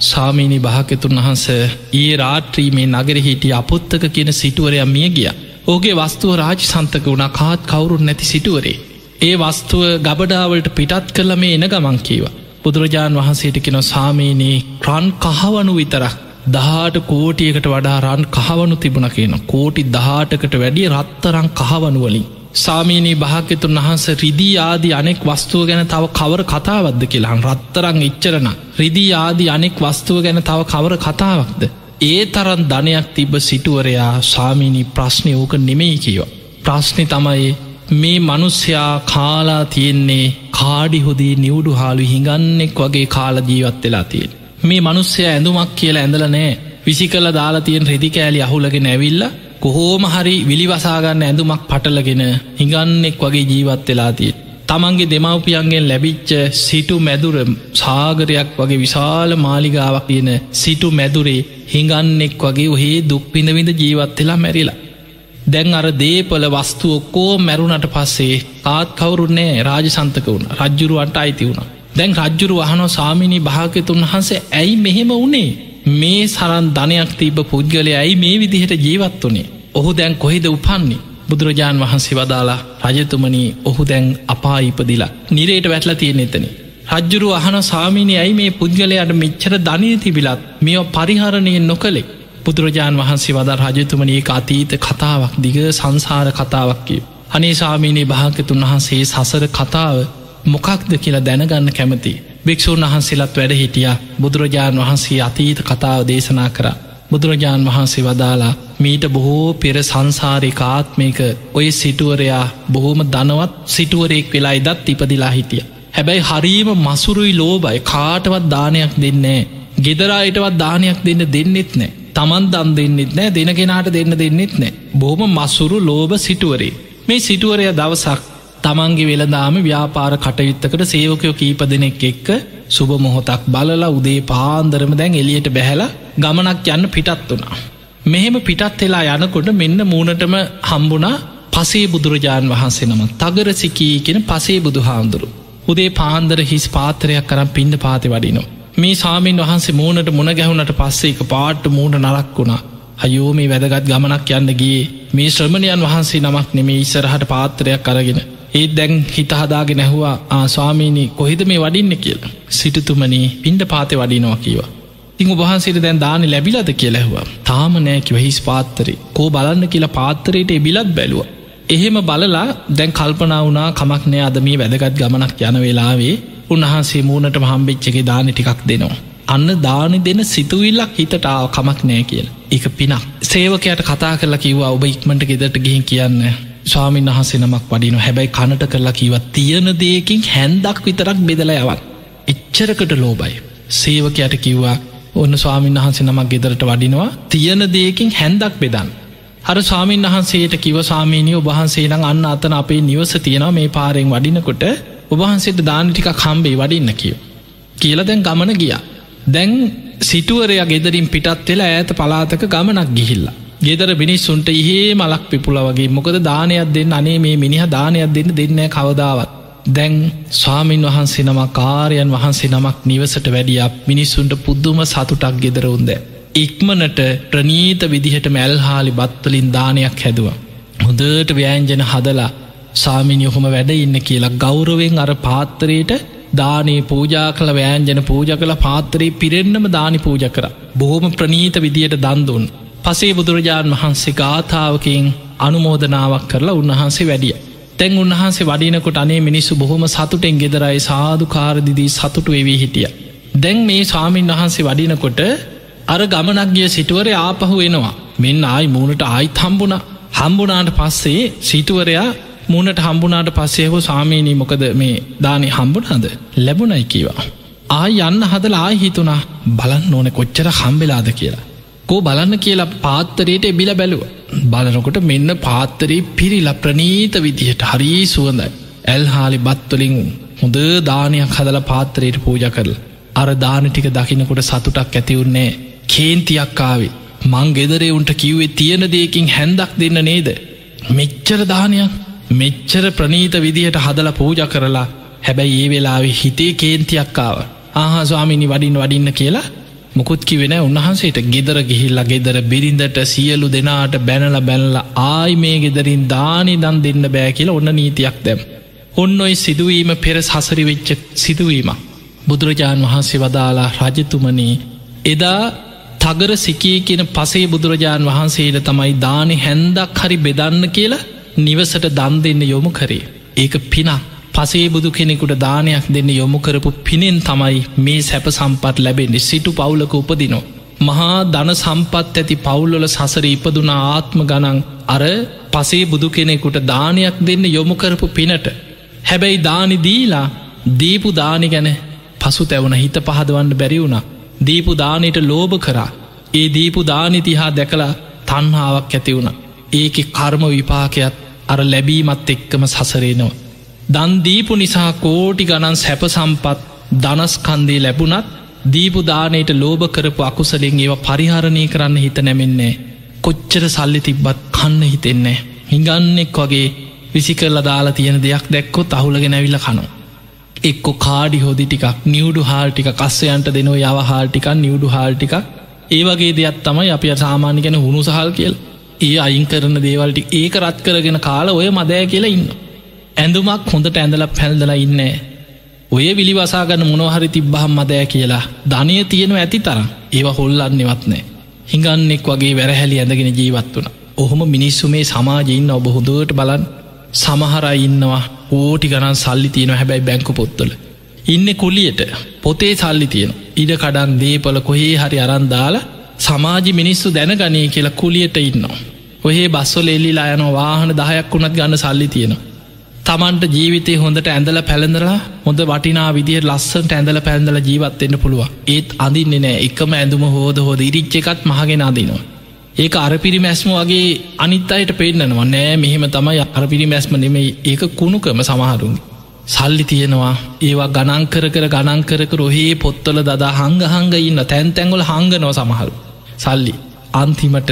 සාමීනි භාකතුන් වහන්ස ඒ රාත්‍රී මේ නගර හිටිය අපොත්තක කියන සිටුවරයක් මිය ගිය. ඕගේ වස්තුව රාජ සන්තක වුණ කාත් කවුරුන් නැති සිටුවරේ. ඒ වස්තුව ගබඩාවලට පිටත් කරල මේ එන ගමන් කීවා. බුදුරජාණන් වහන්සේට කෙන සාමීනයේ රන් කහවනු විතරක් දහට කෝටියකට වඩා රන් කහවනු තිබුණ කියන කෝටි දහටකට වැඩිය රත්තරං කහවනුවලින්. සාමීනී භාක්‍යතුන් වහන්ස රිදී ආදී අනෙක් වස්තුව ගැන තව කවර කතාවත්ද කියලාහන් රත්තරං ඉච්චරන රිදී ආදී අනෙක් වස්තුව ගැන තව කවර කතාවක්ද. ඒ තරන් ධනයක් තිබ සිටුවරයා සාමීනී ප්‍රශ්නය ඕක නෙමෙයි කියව. ප්‍රශ්නි තමයි මේ මනුස්්‍යයා කාලා තියෙන්නේ කාඩිහොදී නිවුඩු හාලු හිඟන්නෙක් වගේ කාල ජීවත් වෙලා තියෙන්. මේ මනුස්්‍යය ඇඳුමක් කියලා ඇඳල නෑ විසි කල දාලා තියෙන් රෙදිකෑලි අහුලගෙන ඇවිල්ල කොහෝම හරි විලිවසාගන්න ඇඳුමක් පටලගෙන හිඟන්නෙක් වගේ ජීවත් වෙලා තිය. තමන්ගේ දෙමවපියන්ගෙන් ලැබිච්ච සිටු මැදුර සාගරයක් වගේ විශාල මාලිගාවක් තියෙන සිටු මැදුරේ හිඟන්නෙක් වගේ ඔහේ දුක් පිඳවිඳ ජීවත් වෙලා මැරිලා. දැන් අර දේපල වස්තු ඔක්කෝ මැරුණට පස්සේ කාත් කවරුන්නේ රාජසන්තක වුණ රජ්ජුරුවන්ට අයිති වුණ. දැන් රජ්ජුරු වහනෝ සාමිනී භාගතුන් වහන්සේ ඇයි මෙහෙම වනේ මේ සරන් ධනයක් තිබ පුද්ගලය ඇයි මේ විදිහට ජීවත් වනේ ඔහු දැන් කොහෙද උපන්නේ බුදුරජාණන් වහන්සේ වදාලා රජතුමනී ඔහු දැන් අපා ඉපදිලා නිරේට වැටල තියෙන එතන. රජ්ජුරු අහන සාමීනය ඇයි මේ පුද්ගලයට මෙච්චර ධනය තිබිලත් මෙෝ පරිහරණයෙන් නොකළෙක් බුදුරජාණන් වහන්සේ වදා රජතුමනයේ අතීත කතාවක් දිග සංසාර කතාවක් කිය. අනේ සාමීනී භාගතුන් වහන්සේ සසර කතාව මොකක්ද කියලා දැනගන්න කැමති. භික්‍ෂූන් වහන්සේලත් වැඩ හිටිය බුදුරජාණන් වහන්සේ අතීත කතාව දේශනා කර. බුදුරජාණන් වහන්සේ වදාලා මීට බොහෝ පෙර සංසාරිකාත්මයක ඔය සිටුවරයා බොහෝම දනවත් සිටුවරෙක් වෙලා ඉදත් ඉපදිලා හිටිය. හැබැයි හරීම මසුරුයි ලෝබයි කාටවත් දානයක් දෙන්නේ. ගෙදරායිටවත් දානයක් දෙන්න දෙන්නෙත් නෑ. තමන් දම් දෙන්නෙත් නෑ දෙනගෙනට දෙන්න දෙන්නෙත් නෑ. බොහොම මසුරු ලෝබ සිටුවරේ. මේ සිටුවරය දවසක් තමන්ගේ වෙළදාම ව්‍යාපාර කටයුත්තකට සේවකයෝ කීප දෙනෙක් එක්ක සුබ මොහොතක් බලලා උදේ පාන්දරම දැන් එලියට බැහැලා ගමනක් යන්න පිටත් වුණා. මෙහෙම පිටත් වෙලා යනකොට මෙන්න මූනටම හම්බුණා පසේ බුදුරජාණන් වහන්සේ නම තගරසිකී කියෙන පසේ බුදු හාමුදුරු. උදේ පාන්දර හිස් පාතරයක් කරම් පින්න පාති වඩිනවා. මේ සාමීන් වහන්සේ මූනට මුණ ගැහුණට පස්සේ එක පාට්ට මූුණ නරක් වුණා අයෝ මේ වැදගත් ගමනක් යන්න ගිය මේ ශ්‍රමණයන් වහන්සේ නමක් නෙමේ ඉස්සරහට පාත්‍රයක් අරගෙන ඒත් දැන් හිතහදාගෙන නැහවා ආස්වාමීනී කොහිද මේ වඩින්න කියලා? සිටතුමනී පින්ඩ පාතය වඩිනවා කියවා ඉං උබහන්සේට දැන් දාන ලැබිලද? කියලැහවා තාම නෑකිව හිස් පාත්තරේ කෝ බලන්න? කියලා පාත්තරයට එබිලත් බැලුව. එහෙම බලලා දැන් කල්පනා වුනා කමක් නෑ අද මේ වැදගත් ගමනක් යන වෙලාවේ උන්වහන්සේ මූනට හම්බෙච්චගේ දාන ටිකක් දෙනවා. අන්න දානි දෙන සිතුවිල්ලක් හිතටාව කමක් නෑ කියල. එක පිනක්. සේවකයට කතා කරලා කිව්වා ඔබ ඉක්මට ගෙදට ගිහින් කියන්න. ස්වාමීන් වහන්සේ නමක් වඩින හැබැයි කනට කරලා කිවත් තියෙන දෙයකින් හැන්දක් විතරක් බෙදල යවත් එච්චරකට ලෝබයි සේවකයට කිව්වා ඔන්න ස්වාමීන් වහන්සේ නමක් ගෙදරට වඩිනවා තියෙන දෙයකින් හැන්දක් බෙදන්න හර ස්වාමීන් වහන්සේට කිව සාමීනිය ඔබහන්සේනම් අන්න අතන අපේ නිවස තියෙනවා මේ පාරෙන් වඩිනකොට ඔබහන්සේට දානටික කම්බේ වඩින්න කිය. කියල දැන් ගමන ගියා. දැන් සිටුවරයා ගෙදරින් පිටත් වෙලා ඇත පලාතක ගමනක් ගිහිල්ලා. ගෙදර මිනිස්සුන්ට ඉහේ මලක් පිපුල වගේ මොකද දානයක් දෙන්න අනේ මේ මිනිහ දානයක් දෙන්න දෙන්න කවදාවත්. දැන් ස්වාමීන් වහන්සේ නමක් කාරයන් වහන්සේ නමක් නිවසට වැඩියක් මිනිස්සුන්ට පුද්දුම සතුටක් ගෙදරවුන්ද. ඉක්මනට ප්‍රනීත විදිහට මැල්හාලි බත්වලින් දානයක් හැදුව. හොදට ව්‍යෑන්ජන හදලා සාමිනි ඔහොම වැඩ ඉන්න කියලා ගෞරවෙන් අර පාත්තරයට දානේ පූජා කළ වෑන්ජන පූජ කළ පාත්තරයේ පිරෙන්න්නම දානි පූජ කර. බොහොම ප්‍රනීත විදියට දන්දුන්. පසේ බුදුරජාණන් වහන්සේ ගාථාවකින් අනුමෝදනාවක් කරලා උන්වහන්සේ වැඩිය. තැන් උන්වහන්සේ වඩිනකොට අනේ මිනිස්සු බොහොම සතුටෙන් ගෙදරයි සාධකාරදිදී සතුටු එවී හිටිය. දැන් මේ ස්වාමීන් වහන්සේ වඩිනකොට අර ගමනක් ගිය සිටුවරය ආපහු වෙනවා මෙන්න ආයි මූුණට ආයිත් හම්බුණ හම්බුනාට පස්සේ සිටුවරයා මූනට හම්බුනාට පස්සේහෝ සාමීනී මොකද මේ දානය හම්බුනාද ලැබුණයි කීවා. ආය යන්න හදල ආය හිතුනා බලන්න ඕන කොච්චර හම්බෙලාද කියලා. කෝ බලන්න කියලා පාත්තරයට එබිල බැලුව. බලනකොට මෙන්න පාත්තරී පිරිලා ප්‍රනීත විදිහට හරී සුවඳයි. ඇල් හාලි බත්වලින් හොඳ දානයක් හදල පාත්තරයට පූජ කරල. අර දාන ටික දකිනකොට සතුටක් ඇතිවුන්නේ කේන්තියක්කාවේ මං ගෙදරේ උන්ට කිව්වේ තියෙන දෙයකින් හැන්දක් දෙන්න නේද. මෙච්චර දානයක් මෙච්චර ප්‍රනීත විදිහට හදල පූජ කරලා හැබැයි ඒ වෙලාවෙ හිතේ කේන්තියක්කාව ආහා ස්වාමිනි වඩින් වඩින්න කියලා මොකුත් කිවෙන උන්වහන්සේට ගෙදර ගිහිල්ලා ගෙදර බිරිඳට සියලු දෙනාට බැනල බැනල ආයි මේ ගෙදරින් දානි දන් දෙන්න බෑ කියලා ඔන්න නීතියක් දැම්. ඔන්න ඔයි සිදුවීම පෙර සසරි වෙච්ච සිදුවීම. බුදුරජාණන් වහන්සේ වදාලා රජතුමනී එදා තගර සිකී කියන පසේ බුදුරජාණන් වහන්සේට තමයි දානෙ හැන්දක් හරි බෙදන්න කියලා නිවසට දන් දෙන්න යොමු කරේ. ඒක පිනක් පසේ බුදු කෙනෙකුට දානයක් දෙන්න යොමු කරපු පිනෙන් තමයි මේ සැප සම්පත් ලැබෙන්නේ සිටු පවුලක උපදිනෝ. මහා ධන සම්පත් ඇති පවුල්ලොල සසර ඉපදුන ආත්ම ගනන් අර පසේ බුදු කෙනෙකුට දානයක් දෙන්න යොමු කරපු පිනට. හැබැයි දානි දීලා දීපු දානි ගැන පසු තැවුණ හිත පහදවන්න බැරි වුණ. දීපු දානයට ලෝභ කරා. ඒ දීපු දානිතිහා දැකලා තන්හාාවක් ඇති වුණ. ඒක කර්ම විපාකයක් අර ලැබීමත් එක්කම සසරේනවා. දන්දීපු නිසා කෝටි ගණන් සැප සම්පත් දනස්කන්දේ ලැබුණත් දීපු දානයට ලෝභ කරපු අකුසලෙන් ඒව පරිහරණය කරන්න හිත නැමෙන්නේ. කොච්චර සල්ලි තිබ්බත් කන්න හිතෙන්නේ. හිඟන්නෙක් වගේ විසි කරලා දාලා තියෙන දෙයක් දැක්කොත් අහුලගෙන ඇවිල්ල කනු. එක්කො කාඩි හොදි ටිකක් නිියවඩු හාල්ටික කස්සයන්ට දෙනෝ යව හාල්ටිකක් නිියවඩු හාල්ටික ඒවගේ දෙයක් තමයි අප සාමාන්‍ය ගැන හුණු සහල් කියල් ඒ අයින් කරන දේවල්ටි ඒක රත් කරගෙන කාල ඔය මදෑ කියලා ඉන්න. ඇඳුමක් හොඳට ඇඳල පැල්දලා ඉන්න. ඔය විලි වසාගන්න මොනොහරි තිබ්බහම් මදෑ කියලා ධනය තියෙනව ඇති තරම් ඒව හොල්ලන්නෙවත්නෑ. හිඟන්නෙක් වගේ වැරහැලි ඇඳගෙන ජීවත් වන. ඔහොම මිනිස්සු මේ සමාජඉන්න ඔබ හොඳුවට බලන් සමහරයි ඉන්නවා ඕටි ගණන් සල්ලි තියෙන හැබැයි බැංකු පොත්තල. ඉන්න කුලියට පොතේ සල්ලි තියෙන ඉඩ කඩන් දේපල කොහේ හරි අරන්දාලා සමාජි මිනිස්සු දැනගනී කියලා කුලියට ඉන්නවා. ඔහේ බස්සොල එල්ලිලා යන වාහන දහයක් වුණත් ගන්න සල්ලි තියෙනවා. තමන්ට ජීවිතය හොඳට ඇඳල පැළඳලා හොඳ වටිනා විදිහ ලස්සට ඇඳල පැඳල ජීවත්වෙන්න පුළුව ඒත් අඳින්නේ නෑ. එකම ඇඳුම හෝද හෝද ඉරිච්ච එකත් මහගෙන අදිනවා. ඒක අරපිරි මැස්ම වගේ අනිත් අයට පෙන්න්නනවා නෑ මෙහෙම තමයි අරපිරි මැස්ම නෙමෙයි. ඒක කුණුකම සමහරුන්. සල්ලි තියෙනවා. ඒවා ගණංකර කර ගණංකර රොහේ පොත්තල දදා හංග හංග ඉන්න තැන් තැන්ගොල හංගනව සමහරු. සල්ලි අන්තිමට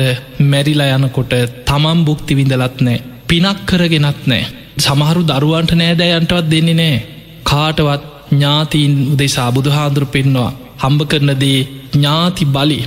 මැරිලා යනකොට තමන් බුක්ති විඳලත් නෑ. පිනක් කරගෙනත් නෑ. සමහරු දරුවන්ට නෑදෑයන්ටවත් දෙන්නේ නෑ. කාටවත් ඥාතීන් උදෙසා බුදුහාදුර පෙන්නවා. හම්බ කරනදේ ඥාති බලි.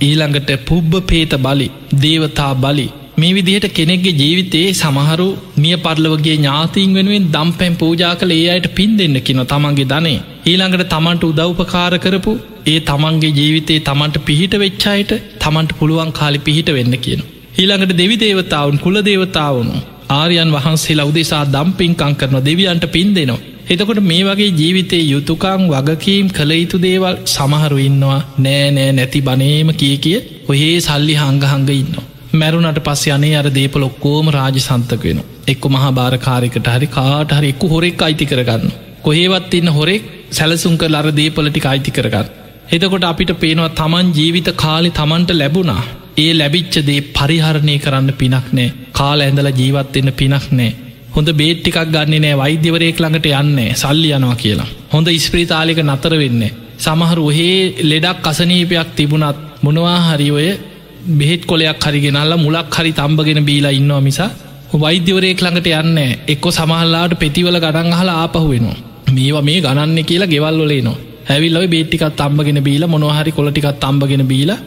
ඊළඟට පුබ්බ පේත බලි. දේවතා බලි. මේ විදිහට කෙනෙක්ගේ ජීවිතයේ සමහරු මිය පරලවගේ ඥාතිීන් වෙනුවෙන් දම් පැම් පූජා කළ ඒ අයට පින් දෙන්න කින තමන්ගේ ධනේ. ඊළඟට තමන්ට උදව්පකාර කරපු ඒ තමන්ගේ ජීවිතයේ තමන්ට පිහිට වෙච්චායට තමන්ට පුළුවන් කාලි පිහිට වෙන්න කියන. ඊළඟට දෙවි දේවතාවන් කුල දේවතාවුණු ආරයන් වහන්සේලා උදෙසා දම්පින්කං කරන දෙවියන්ට පින් දෙනවා. එතකොට මේ වගේ ජීවිතයේ යුතුකං වගකීම් කළ යුතු දේවල් සමහරු ඉන්නවා නෑ නෑ නැති බනේම කිය කිය ඔහේ සල්ලි හංගහංග ඉන්නවා. මැරුණට පස්ස යනේ අර දේපල ඔක්කෝම රාජ සන්තක වෙන. එක්ක මහා භාරකාරකට හරි කාට හරි එක්කු හොරෙක් අයිති කරගන්න. කොහේවත් ඉන්න හොරෙක් සැලසුන් කල් අර දේපලටි අයිති කරගන්න. එතකොට අපිට පේනවා තමන් ජීවිත කාලි තමන්ට ලැබුණා ඒ ලැබිච්චදේ පරිහරණය කරන්න පිනක් නෑ. කාල ඇඳල ජීවත්වෙන්න පිනක් නෑ. හොඳ බේට්ටිකක් ගන්නේ නෑ වෛද්‍යවරයෙක් ළඟට යන්නේ සල්ලි යනවා කියලා. හොඳ ඉස්ප්‍රීතාලික නතර වෙන්න සමහර ඔහේ ලෙඩක් අසනීපයක් තිබුණත් මොනවා හරි ඔය බෙහෙත් කොලයක් හරිගෙනල්ල මුලක් හරි තම්බගෙන බීලා ඉන්නවා මිසා වෛද්‍යවරයෙක් ළඟට යන්න එක්කො සමහල්ලාට පෙතිවල ගඩන් හලා ආපහු වෙනවා මේවා මේ ගණන්න කියලා ගෙවල්ලොලේනවා ඇවිල්ලොයි බේට්ටිකත් තම්බගෙන බීල මොනහරි කොලටිකත් තම්බගෙන බීලා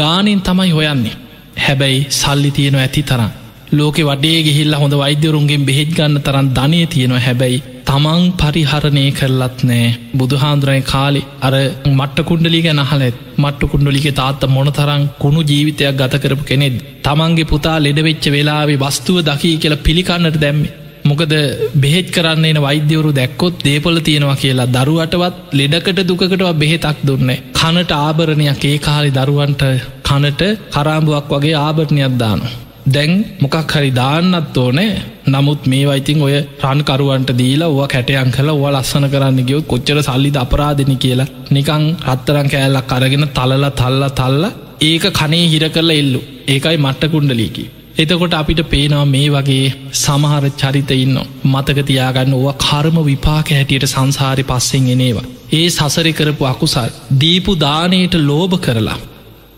ගානෙන් තමයි හොයන්නේ. හැබැයි සල්ලි තියෙන ඇති තරම්. ලෝකෙ වඩේ ගිහිල්ල හොඳ වෛද්‍යවරුන්ගෙන් බෙහෙත් ගන්න තරන් ධනය තියෙනවා. හැබැයි තමන් පරිහරණය කරලත් නෑ. බුදුහාන්දුරයි කාලි අර මට්ට කුණ්ඩලි ගැන හලත් මට්ට කුණ්ඩලික තාත්ත මොනතරං කුණු ජීවිතයක් ගත කරපු කෙනෙද තමන්ගේ පුතා ලෙඩවෙච්ච වෙලාවේ වස්තුව දකී කියලා පිළිකන්නට දැම්මේ. මොකද බෙහෙත් කරන්න එන වෛද්‍යවරු දැක්කොත් දේපොල තියෙනවා කියලා දරුවටවත් ලෙඩකට දුකටව බෙහෙතක් දුන්නේ කනට ආභරණයක් ඒ කාලි දරුවන්ට කනට කරාම්බුවක් වගේ ආභරණයක් දානවා. දැන් මොකක් හරි දාන්නත් ඕනෑ නමුත් මේ වයිතින් ඔය රන්කරුවන්ට දීලා ඕ කැටයන් කළ ඕ ලස්සන කරන්න ගියෝ කොච්චර සල්ලිද අපරාධන කියලා නිකං රත්තරං කෑල්ලක් අරගෙන තලල තල්ල තල්ල ඒක කනේ හිර කරලා එල්ලු ඒකයි මට්ට කුණ්ඩලීකි. එතකොට අපිට පේනවා මේ වගේ සමහර චරිත ඉන්න මතකතියාගන්න ඕව කර්ම විපාක හැටියට සංසාරි පස්සෙන් එනේවා. ඒ සසරි කරපු අකුසල් දීපු දානයට ලෝභ කරලා.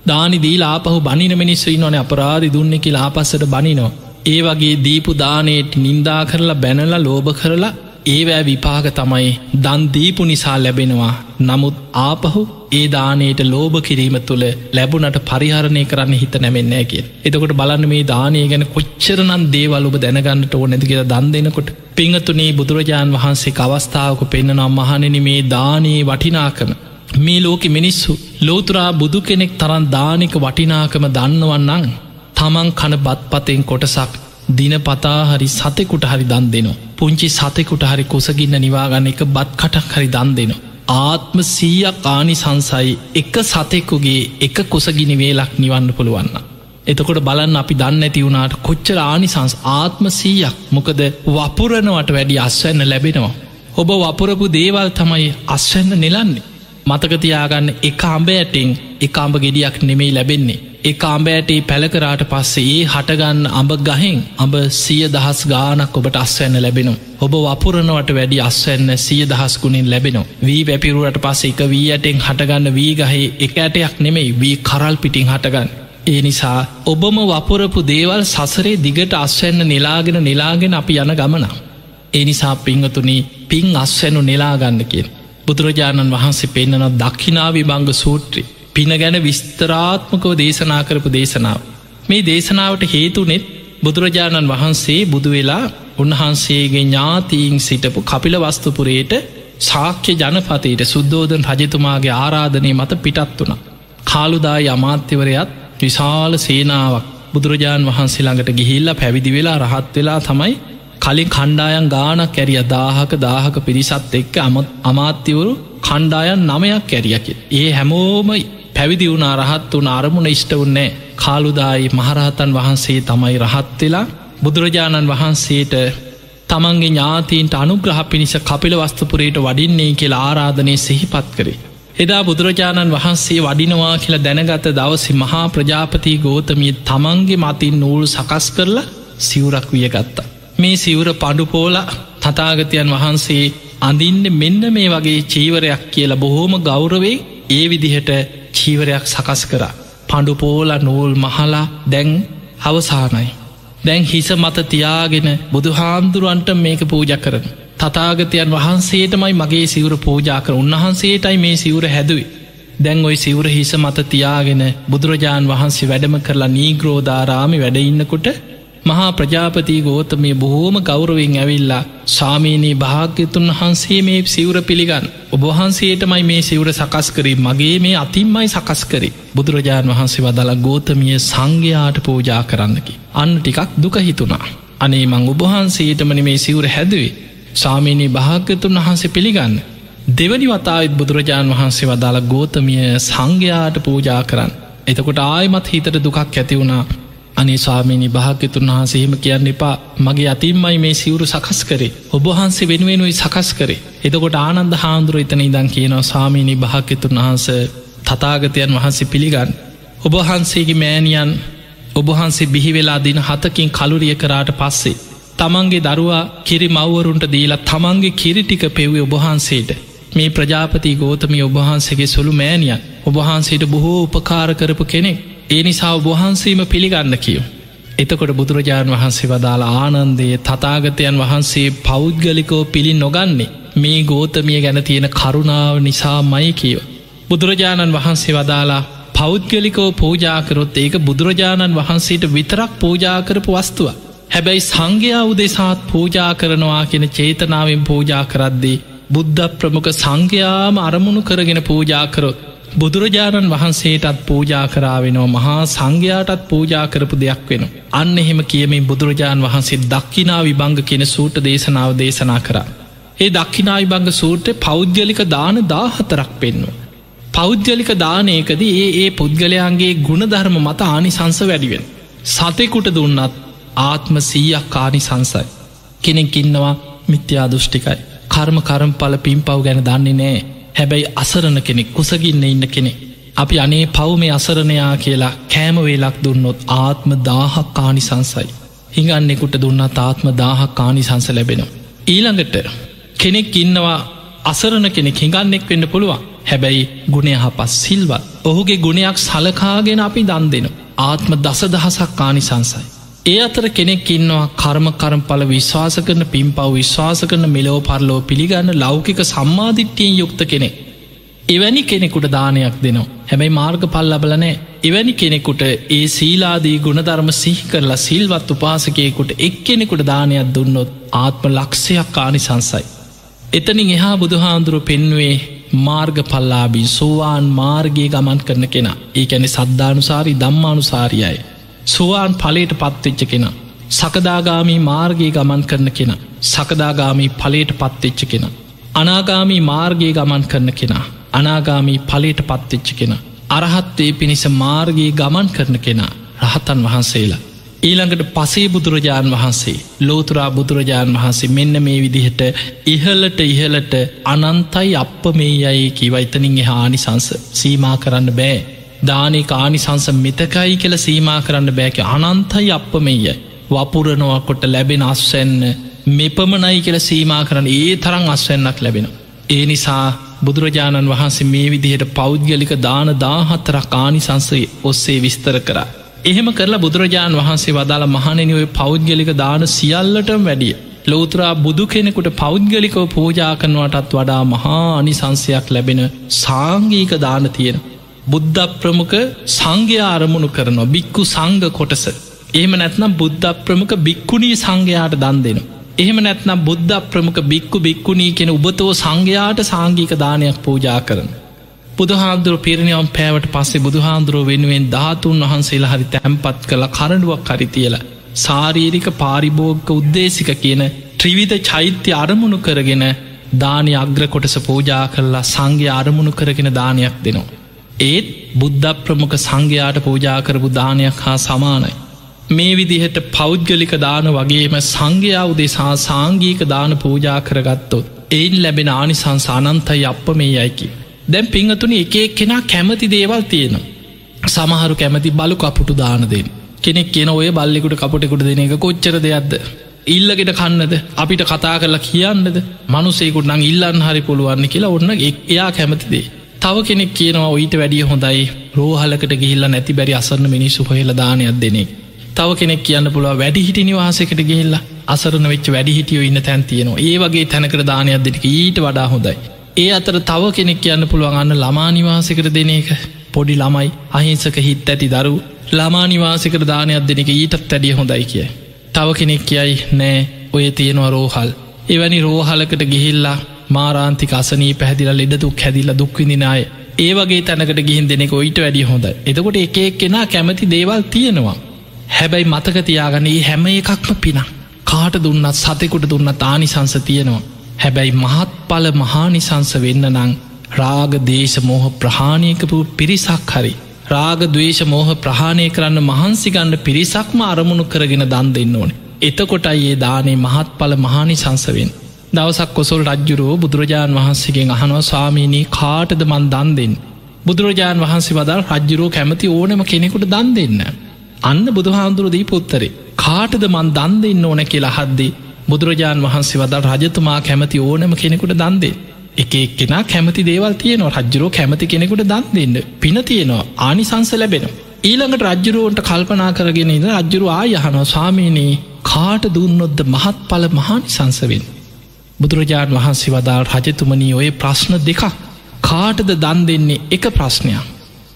දානි දී ලාපහු බනින මිනිස්සු නොන අපරාධි දුන්න එක ලාපස්සට බනිනෝ. ඒ වගේ දීපු දානයට නින්දා කරලා බැනලා ලෝභ කරලා ඒවෑ විපාක තමයි දන් දීපු නිසා ලැබෙනවා නමුත් ආපහු ඒ දානයට ලෝභ කිරීම තුළ ලැබුණට පරිහරණය කරන්න හිත නැමෙන්නෑ කිය. එතකොට බලන්න මේ දානය ගැන කොච්චරනන් දේවල් ඔබ දැනගන්නට ඕ නැති කියලා දන් දෙනකොට පිංහතුනේ බුදුරජාණන් වහන්සේ අවස්ථාවක පෙන්න්නනම් මහනෙන මේ දානයේ වටිනාකම. මේ ලෝකෙ මිනිස්සු ලෝතුරා බුදු කෙනෙක් තරන් දානික වටිනාකම දන්නවන්නං තමන් කන බත් පතෙන් කොටසක් දින පතා හරි සතෙකුට හරි දන් දෙනවා. පුංචි සතෙකුට හරි කොසගින්න නිවාගන්න එක බත් කටක් හරි දන් දෙනවා. ආත්ම සීයක් ආනි සංසයි එක සතෙකුගේ එක කොසගිනි වේලක් නිවන්න පුළුවන්න. එතකොට බලන්න අපි දන්න ඇති වුණට කොච්චර ආනිසංස් ආත්ම සීයක් මොකද වපුරණවට වැඩි අස්වැන්න ලැබෙනවා. ඔබ වපුරපු දේවල් තමයි අස්වැන්න නෙලන්නේ. මතකතියාගන්න එක අම්බ ඇටිං එක අම්ඹ ගෙඩියක් නෙමෙයි ලැබෙන්නේ. එක අම්බෑටේ පැළකරාට පස්සේ ඒ හටගන්න අඹ ගහෙන් අඹ සිය දහස් ගානක් ඔබට අස්වැන්න ලැබෙනු. ඔබ වපුරණවට වැඩි අස්වැන්න සිය දහස් ගුණින් ලැබෙනු. වී වැපිරුවට පස්ස එක වී ඇටෙන් හටගන්න වී ගහේ එක ඇටයක් නෙමෙයි වී කරල් පිටිං හටගන්න. ඒ නිසා ඔබම වපුරපු දේවල් සසරේ දිගට අස්වැන්න නිලාගෙන නිලාගෙන අපි යන ගමනා. ඒ නිසා පිංහතුනී පින් අස්වැනු නිලාගන්න කිය. බුදුරජාණන් වහන්සේ පෙන්න්නන දක්ෂිනාවි බංග සූත්‍රී පින ගැන විස්තරාත්මකව දේශනා කරපු දේශනාව. මේ දේශනාවට හේතුනෙත් බුදුරජාණන් වහන්සේ බුදුවෙලා උන්වහන්සේගේ ඥාතීන් සිටපු කපිල වස්තුපුරයට ශාක්‍ය ජනපතයට සුද්දෝදන් රජතුමාගේ ආරාධනය මත පිටත් වුණ. කාලුදායි අමාත්‍යවරයත් විශාල සේනාවක් බුදුරජාණන් වහන්සේ ළඟට ගිහිල්ල පැවිදි වෙලා රහත් වෙලා තමයි කලින් කණ්ඩායන් ගානක් ඇරිය දාහක දාහක පිරිසත් එක්ක අමත් අමාත්‍යවරු කණ්ඩායන් නමයක් ඇරියකි. ඒ හැමෝම පැවිදි වුණ රහත් වන අරමුණ ඉෂ්ට වන්නේ කාලුදායි මහරහතන් වහන්සේ තමයි රහත් වෙලා බුදුරජාණන් වහන්සේට තමන්ගේ ඥාතීන්ට අනුග්‍රහ පිණිස කපිල වස්තුපුරයට වඩින්නේ කියලා ආරාධනය සිහිපත් කරේ. එදා බුදුරජාණන් වහන්සේ වඩිනවා කියලා දැනගත දවසි මහා ප්‍රජාපති ගෝතමිය තමන්ගේ මතින් නූල් සකස් කරලා සිවුරක් වියගත්තා. මේ සිවුර පඩුපෝල තතාගතයන් වහන්සේ අඳින්න මෙන්න මේ වගේ චීවරයක් කියලා බොහෝම ගෞරවේ ඒ විදිහට චීවරයක් සකස් කර පඩු පෝල නූල් මහලා දැන් අවසානයි. දැන් හිස මත තියාගෙන බුදු හාමුදුරුවන්ට මේක පූජ කරන. තතාගතයන් වහන්සේටමයි මගේ සිවුර පූජා කර උන්වහන්සේටයි මේ සිවුර හැදුවේ. දැන් ඔයි සිවුර හිස මත තියාගෙන බුදුරජාණන් වහන්සේ වැඩම කරලා නීග්‍රෝධාරාමි වැඩඉන්නකොට මහා ප්‍රජාපති ගෝතමය බොහෝම ගෞරවෙන් ඇවිල්ලා සාමීනී භාග්‍යතුන් වහන්සේ මේ සිවුර පිළිගන්න ඔබහන්සේටමයි මේ සිවුර සකස් කරේ මගේ මේ අතින්මයි සකස් කරේ. බුදුරජාණන් වහන්සේ වදල ගෝතමිය සංඝයාට පූජා කරන්නකි. අන්න ටිකක් දුක හිතුනා අනේ මං ඔබහන්සේටමනි මේ සිවුර හැදුවේ. සාමීනී භාග්‍යතුන් වහන්සේ පිළිගන්න. දෙවනි වතාවත් බුදුරජාණන් වහන්සේ වදාළ ගෝතමිය සංඝයාට පූජා කරන්න. එතකොට ආයමත් හිතට දුකක් ඇති වුණා. අනේ ස්වාමීනි භාග්‍යතුන් වහන්සේහෙම කියන්න එපා. මගේ අතින්මයි මේ සිවුරු සකස් කරේ. ඔබහන්සේ වෙනුවෙනුයි සකස් කරේ. එතකොට ආනන්ද හාමුදුරුව එතන ඉදන් කියනවා ස්වාමීනි භාග්‍යතුන් වහන්ස තතාගතයන් වහන්සේ පිළිගන්න. ඔබහන්සේගේ මෑනියන් ඔබහන්සේ බිහිවෙලා දින හතකින් කලුරිය කරාට පස්සේ තමන්ගේ දරුවා කිරි මව්වරුන්ට දීලා තමන්ගේ කිරිටික පෙව්වේ ඔබහන්සේට මේ ප්‍රජාපති ගෝතමි ඔබහන්සේගේ සොළු මෑනියන් ඔබහන්සේට බොහෝ උපකාර කරපු කෙනෙක්. ඒ නිසා ඔබහන්සේම පිළිගන්න කියෝ. එතකොට බුදුරජාණන් වහන්සේ වදාලා ආනන්දයේ තතාගතයන් වහන්සේ පෞද්ගලිකෝ පිළි නොගන්නේ මේ ගෝතමිය ගැන තියෙන කරුණාව නිසා මයි කියව. බුදුරජාණන් වහන්සේ වදාලා පෞද්ගලිකෝ පූජාකරොත් ඒක බුදුරජාණන් වහන්සේට විතරක් පූජාකරපු වස්තුව. හැබැයි සංඝයා උදෙසාත් පූජා කරනවා කියෙන චේතනාවෙන් පූජා කරද්දී බුද්ධ ප්‍රමුඛ සංඝයාම අරමුණු කරගෙන පූජාකරොත් බුදුරජාණන් වහන්සේටත් පූජා කරාවෙනවා මහා සංඝයාටත් පූජා කරපු දෙයක් වෙන. අන්න එහෙම කියමින් බුදුරජාණන් වහන්සේ දක්කිනා විභංග කියෙන සූට දේශනාව දේශනා කරා. ඒ දක්කිනා විභංග සූට්‍ර පෞද්ගලික දාන දාහතරක් පෙන්නවා. පෞද්ගලික දානයකද ඒ ඒ පුද්ගලයන්ගේ ගුණධර්ම මත ආනිසංස වැඩිවෙන්. සතෙකුට දුන්නත් ආත්ම සීයක් කානි සංසයි. කෙනෙක් ඉන්නවා මිත්‍යා දෘෂ්ටිකයි. කර්ම කරම් පල පින් පව් ගැන දන්නේ නෑ හැබැයි අසරණ කෙනෙක් කුසගින්න ඉන්න කෙනෙ. අපි අනේ පව් මේ අසරණයා කියලා කෑමවේලක් දුන්නොත් ආත්ම දාහක් කානි සංසයි. හිඟන්නෙකුට දුන්න තාත්ම දාහක් කානි සංස ලැබෙනවා. ඊළඟට කෙනෙක් ඉන්නවා අසරණ කෙනෙක් හිඟන්නෙක් වෙන්න පුළුවන් හැබැයි ගුණය හපස් සිල්වත් ඔහුගේ ගුණයක් සලකාගෙන අපි දන් දෙන ආත්ම දස දහසක් කානි සංසයි. ඒ අතර කෙනෙක් ඉන්නවා කර්ම කරම්පල විශ්වාස කරන පින් පව් විශ්වාස කරන මෙලෝ පරලෝ පිළිගන්න ලෞකික සම්මාධිට්ටියෙන් යුක්ත කෙනෙ. එවැනි කෙනෙකුට දානයක් දෙනවා හැබැයි මාර්ග පල් ලබලනෑ එවැනි කෙනෙකුට ඒ සීලාදී ගුණධර්ම සිහි කරලා සිල්වත් උපාසකයෙකුට එක් කෙනෙකුට දානයක් දුන්නොත් ආත්ම ලක්ෂයක් කානි සංසයි. එතනින් එහා බුදුහාන්දුරු පෙන්වේ මාර්ග පල්ලාබී සෝවාන් මාර්ගයේ ගමන් කරන කෙනා ඒ ඇනෙ සද්ධානුසාරි දම්මානුසාරියයි. සුවාන් පලේට පත්වෙච්ච කෙන. සකදාගාමී මාර්ගයේ ගමන් කරන කෙන. සකදාගාමී පලේට පත්වෙච්ච කෙන. අනාගාමී මාර්ගයේ ගමන් කරන කෙනා. අනාගාමී පලේට පත්වෙච්ච කෙන. අරහත්වේ පිණිස මාර්ගයේ ගමන් කරන කෙනා රහතන් වහන්සේලා. ඊළඟට පසේ බුදුරජාණන් වහන්සේ ලෝතුරා බුදුරජාණන් වහන්සේ මෙන්න මේ විදිහට ඉහලට ඉහලට අනන්තයි අප මේ යයි කිවයිතනින් එහානි සංස සීමා කරන්න බෑ දානේ කානිසංස මෙතකයි කියල සීමා කරන්න බෑක අනන්තයි අප මෙය වපුරනොවකොට ලැබෙන අස්වැන්න මෙපමනයි කියල සීමා කරන්න ඒ තරං අස්වැන්නක් ලැබෙන. ඒ නිසා බුදුරජාණන් වහන්සේ මේ විදිහට පෞද්ගලික දාන දාහතරක් ආනිසංසය ඔස්සේ විස්තර කර. එහෙම කරලා බුදුරජාණන් වහන්සේ වදාළ මහනෙනිඔය පෞද්ගලික දාන සියල්ලට වැඩිය. ලෝතරා බුදු කෙනෙකුට පෞද්ගලිකව පූජා කරනවටත් වඩා මහා අනිසංසයක් ලැබෙන සාංගීක දාන තියෙන. බුද්ධ ප්‍රමුඛ සංඝයා අරමුණු කරනවා බික්කු සංග කොටස. එහෙම නැත්නම් බුද්ධ ප්‍රමුඛ බික්කුණී සංඝයාට දන් දෙෙන. එහෙම නැත්නම් බුද්ධ ප්‍රමුඛ බික්කු බික්කුණී කෙන උබතෝ සංඝයාට සාංගික දානයක් පූජා කරන. බුදුහාදුර පිරිනියම් පෑවට පස්සේ බුදුහාන්දුරුව වෙනුවෙන් ධාතුන් වහන්සේලා හරි තැම්පත් කළ කරඩුවක් හරි තියල. සාරීරික පාරිභෝගක උද්දේශික කියන ත්‍රිවිධ චෛත්‍ය අරමුණු කරගෙන දානය අග්‍ර කොටස පූජා කරලා සංඝය අරමුණු කරගෙන දානයක් දෙනවා. ඒත් බුද්ධ ප්‍රමුඛ සංඝයාට පූජා කරපු දානයක් හා සමානයි. මේ විදිහට පෞද්ගලික දාන වගේම සංඝයාව දෙසා සාංගීක දාන පූජා කරගත්තොත් එයින් ලැබෙන ආනිසං සානන්තයි අප මේ යයිකි. දැන් පිංහතුන එක එක් කෙනා කැමති දේවල් තියෙනවා. සමහරු කැමති බලු කපුටු දාන දෙෙන්. කෙනෙක් කියන ඔය බල්ලෙකුට කපුටෙකුට දෙන එක කොච්චර දෙයක්ද. ඉල්ලගෙන කන්නද අපිට කතා කරලා කියන්නද මනුසේකුට නං ඉල්ලන්න හරි පුළුවන්න කියලා ඔන්න එයා කැමතිදේ. තව කෙනෙක් කියනවා ඔයිට වැඩිය හොඳයි රෝහලකට ගිහිල්ල නැති බැරි අසරන්න මිනිස්සු හොහෙල දානයක් දෙනෙක්. තව කෙනෙක් කියන්න පුළුව වැඩි හිටි නිවාසකට ගිහිල්ල අසරන වෙච් වැඩි හිටියෝ ඉන්න තැන් තියෙනවා ඒ වගේ තැනකට දානයක් දෙක ඊට වඩා හොඳයි. ඒ අතර තව කෙනෙක් කියන්න පුළුවන් අන්න ළමානිවාසකට දෙන එක පොඩි ළමයි අහිංසක හිත් ඇති දරු ළමානිවාසකට දානයක් දෙනෙක ඊටත් ඇඩිය හොඳයි කිය. තව කෙනෙක් කියයි නෑ ඔය තියෙනවා රෝහල් එවැනි රෝහලකට ගිහිල්ලා මාරාන්තික අසනී පැදිල ලෙඩදුක් හැදිල්ල දුක්විදිනාය ඒ වගේ තැනකට ගිහින් දෙනෙක ඔයිට වැඩිය හොඳ එතකොට එක එක් කෙනා කැමති දේවල් තියෙනවා. හැබැයි මතක තියාගන ඒ හැම එකක්ම පින කාට දුන්නත් සතෙකුට දුන්න තානිසංස තියෙනවා. හැබැයි මහත් පල මහානිසංස වෙන්න නං රාග දේශ මෝහ ප්‍රහාණයකපු පිරිසක් හරි. රාග දවේශ මෝහ ප්‍රහාණය කරන්න මහන්සිගන්න පිරිසක්ම අරමුණු කරගෙන දන් දෙන්න ඕන. එතකොටයි ඒ දානේ මහත් පල මහානි සංසවෙන් දවසක් කොසොල් රජ්ජුරුව බුදුරජාණන් වහන්සේගෙන් අහනවා ස්වාමීනී කාටද මන් දන් දෙන්න. බුදුරජාණන් වහන්සේ වදල් රජ්ජුරුව කැමති ඕනම කෙනෙකුට දන් දෙන්න. අන්න බුදුහාන්දුර දී පුත්තරේ කාටද මන් දන් දෙන්න ඕන කියලා හද්දී බුදුරජාණන් වහන්සේ වදල් රජතුමා කැමති ඕනම කෙනෙකුට දන්දේ. එක එක්කෙනා කැමති දේවල් තියනවා රජ්ජුරෝ කැමති කෙනෙකුට දන් දෙන්න පින තියෙනවා ආනිසංස ලැබෙන. ඊළඟට රජ්ජුරුවන්ට කල්පනා කරගෙන ඉද රජ්ජුරු ආයහනෝ ස්වාමීනී කාට දුන්නොද්ද මහත් පල මහානිසංසවෙන්. බුදුරජාණන් වහන්සේ වදාල් රජතුමනී ඔය ප්‍රශ්න දෙකක් කාටද දන් දෙන්නේ? එක ප්‍රශ්නයක්.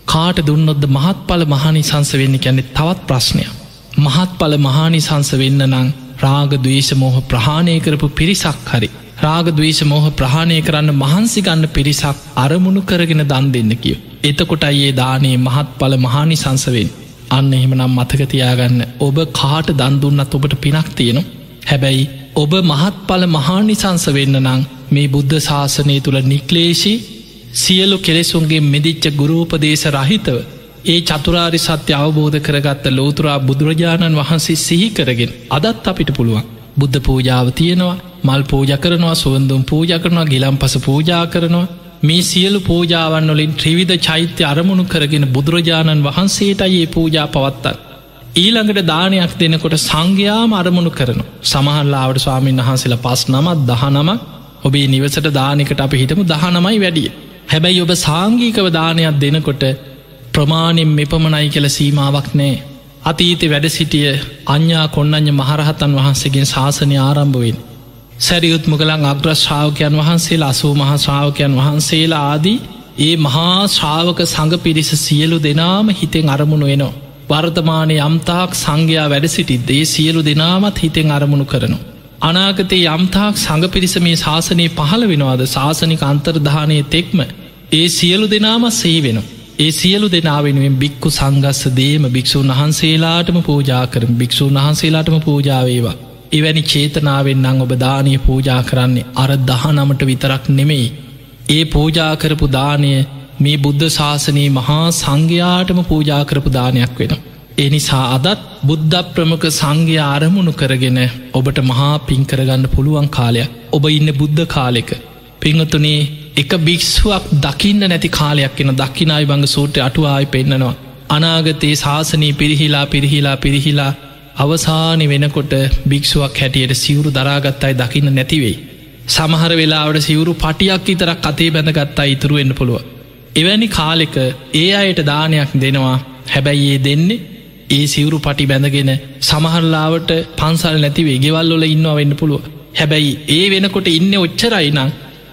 කාට දුන්නොද්ද මහත් පල මහනි සංස වෙන්න? කැනෙ තවත් ප්‍රශ්නයක්. මහත් පල මහානි සංස වෙන්න නං රාග දවේශ මෝහ ප්‍රහාණය කරපු පිරිසක් හරි රාග දවේශ මෝහ ප්‍රහණය කරන්න මහන්සි ගන්න පිරිසක් අරමුණු කරගෙන දන් දෙන්න කිය. එතකොට අයේ දානේ මහත් පල මහානි සංසවෙන් අන්න එහෙමනම් මතකතියාගන්න ඔබ කාට දන්දුන්නත් ඔබට පිනක් තියෙනවා. හැබැයි ඔබ මහත් පල මහානිසංස වෙන්න නං මේ බුද්ධ ශාසනය තුළ නික්ලේශී සියලු කෙලෙසුන්ගේ මෙදිච්ච ගුරූපදේශ රහිතව ඒ චතුරාරි සත්‍ය අවබෝධ කරගත්ත ලෝතුරා බුදුරජාණන් වහන්සේ සිහි කරගෙන අදත් අපිට පුළුවන්. බුද්ධ පූජාව තියෙනවා මල් පූජ කරනවා සුවන්දුම් පූජ කරනවා ගිලම් පස පූජා කරනවා. මේ සියලු පූජාවන් වලින් ත්‍රිවිධ චෛත්‍ය අරමුණු කරගෙන බුදුරජාණන් වහන්සේට ඒ පූජා පවත්තත් ඊළඟට දානයක් දෙනකොට සංඝයාම අරමුණු කරනු සමහල්ලාවට ස්වාමීන් වහන්සේලා පස් නමත් දහනම ඔබේ නිවසට දානකට අප හිටමු දහනමයි වැඩිය. හැබැයි ඔබ සාංගීකව දානයක් දෙනකොට ප්‍රමාණෙන් මෙපමණයි කළ සීමාවක් නෑ අතීත වැඩ සිටිය අඥා කොන්නඥ මහරහතන් වහන්සේගෙන් ශාසනය ආරම්භුවෙන් සැරියුත් මුගලන් අග්‍රශ්‍රාවකයන් වහන්සේලා අසූ මහා ශ්‍රාවකයන් වහන්සේලා ආදී ඒ මහා ශ්‍රාවක සඟ පිරිස සියලු දෙනාම හිතෙන් අරමුණු වෙනවා. වර්තමානය යම්තාක් සංඝයා වැඩ සිටිද්දේ සියලු දෙනාමත් හිතෙන් අරමුණු කරනු. අනාගතයේ යම්තාක් සඟ පිරිස මේ ශාසනය පහළ වෙනවාද ශාසනික අන්තර්ධානය තෙක්ම ඒ සියලු දෙනාමත් සහි වෙන. ඒ සියලු දෙනාවෙනුවෙන් බික්කු සංගස්ස දේම භික්‍ෂූන් වහන්සේලාටම පූජා කරම භික්‍ෂූන් වහන්සේලාටම පූජාවේවා. එවැනි චේතනාවෙන් නං ඔබ දානය පූජා කරන්නේ අර දහනමට විතරක් නෙමෙයි. ඒ පූජා කරපු දානය මේ බුද්ධ ශාසනයේ මහා සංඝයාටම පූජා කරපු දානයක් වෙන. එනිසා අදත් බුද්ධ ප්‍රමක සංඝය ආරමුණු කරගෙන ඔබට මහා පින්කරගන්න පුළුවන් කාලයක් ඔබ ඉන්න බුද්ධ කාලෙක. පිංහතුනේ එක භික්ෂුවක් දකින්න නැති කාලයක් එන දක්කිනයි බංග සූට්‍ර අටුවායි පෙන්න්නනවා. අනාගතයේ ශාසනී පිරිහිලා පිරිහිලා පිරිහිලා අවසානි වෙනකොට භික්ෂුවක් හැටියට සිවුරු දරාගත්තයි දකින්න නැතිවෙයි. සමහර වෙලාවට සිවුරු පටියක් ඉතරක් අතේ බැඳගත්තා ඉතුරුවෙන්න්න පුළුව. එවැනි කාලෙක ඒ අයට දානයක් දෙනවා. හැබැයි ඒ දෙන්නේ ඒ සිවුරු පටි බැඳගෙන සමහරලාවට පන්සල් නැතිවේ ගෙවල්ලොල ඉන්නවා වෙන්න පුළුව හැබැයි ඒ වෙනකොට ඉන්න ඔච්චරයිනම්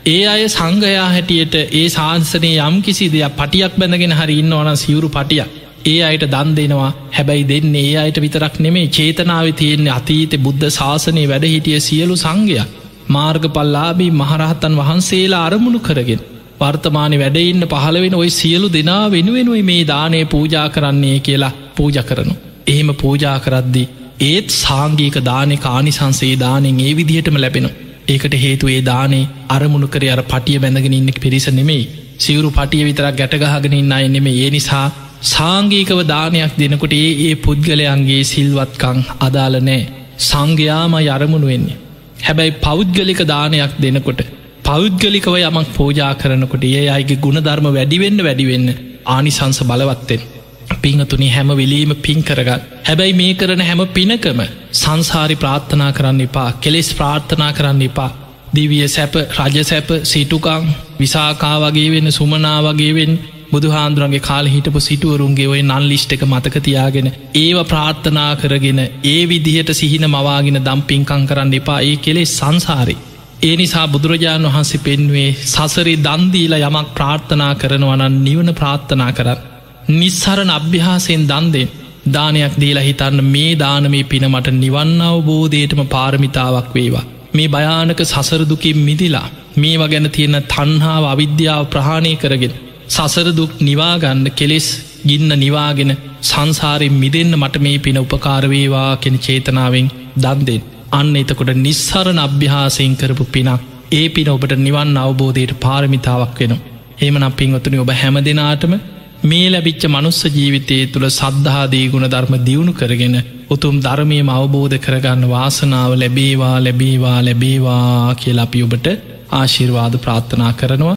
ඒ අය සංඝයා හැටියට ඒ සාන්සනය යම් කිසි දෙයක් පටියක් බැඳගෙන හරි ඉන්න ඕන සිවුරු පටිය ඒ අයට දන් දෙනවා. හැබැයි දෙන්න ඒ අයට විතරක් නෙමේ චේතනාව තියෙන්නේ අතීත බුද්ධ ශාසනය වැඩ හිටිය සියලු සංඝය. මාර්ග පල්ලාබී මහරහතන් වහන්සේලා අරමුණු කරගෙන වර්තමානය වැඩඉන්න පහළවෙන ඔයි සියලු දෙනා වෙනුවෙනුයි මේ දානය පූජා කරන්නේ කියලා පූජ කරනු. එහෙම පූජා කරද්දි. ඒත් සාංගීක දානෙ කානිසන්සේ දානෙන් ඒ විදිහටම ලැබෙනු. ඒකට හේතු ඒ දානේ අරමුණු කර අර පටිය බැඳගෙන ඉන්නෙක් පිරිස නෙමෙයි සිවරු පටිය විතරක් ගැටගහගෙන ඉන්න අය නෙමේ ඒ නිසා සාංගීකව දානයක් දෙනකොට ඒ ඒ පුද්ගලයන්ගේ සිල්වත්කං අදාලනෑ සංඝයාම අරමුණු වෙන්නේ. හැබැයි පෞද්ගලික දානයක් දෙනකොට පෞද්ගලිකව යමක් පෝජා කරනකොට ඒ අයිගේ ගුණධර්ම වැඩිවෙන්න වැඩිවෙන්න ආනිසංස බලවත්තෙන්. පිංහතුනි හැම වෙලීම පින් කරගත්. හැබැයි මේ කරන හැම පිනකම සංසාරි ප්‍රාර්ථනා කරන්න එපා කෙලෙස් ප්‍රාර්ථනා කරන්න එපා. දිවිය සැප රජ සැප සිටුකං විසාකා වගේ වෙන්න සුමනා වගේවෙන් බුදුහාන්දුරන්ගේ කාල හිටපු සිටුවරුන්ගේ ඔය නල් ලිෂ්ට එක මතකතියාගෙන ඒව ප්‍රාර්ථනා කරගෙන ඒ විදිහට සිහින මවාගෙන දම්පින්කං කරන්න එපා. ඒ කෙලෙ සංසාරේ. ඒ නිසා බුදුරජාණන් වහන්සේ පෙන්වේ සසරි දන්දීල යමක් ප්‍රාර්ථනා කරනවනන් නිවන ප්‍රාර්ථනා කරන්න. නිස්සරණ අභ්‍යහාසයෙන් දන්දෙන් දානයක් දීලා හිතන්න මේ දානමේ පිනමට නිවන්න අවබෝධයටම පාරමිතාවක් වේවා. මේ භයානක සසරදුකින් මිදිලා මේවා ගැන තියෙන තන්හාාව අවිද්‍යාව ප්‍රහාණය කරගෙන. සසරදුක් නිවාගන්න කෙලෙස් ගින්න නිවාගෙන සංසාරෙන් මිදන්න මට මේ පින උපකාරවේවා කෙන චේතනාවෙන් දන්දෙන්. අන්න එතකොට නිස්සරණ අභ්‍යහාසයෙන් කරපු පිනක් ඒ පින ඔබට නිවන් අවබෝධයට පාරමිතාවක් වෙන. ඒමනම් පින්වතුනි ඔබ හැම දෙනාටම මේ ලැබිච්ච මනුස්ස ජීවිතය තුළ සද්ධාදී ගුණ ධර්ම දියුණු කරගෙන උතුම් ධර්මයම අවබෝධ කරගන්න වාසනාව ලැබේවා ලැබේවා ලැබේවා කියලා අපි ඔබට ආශිර්වාද ප්‍රාර්ථනා කරනවා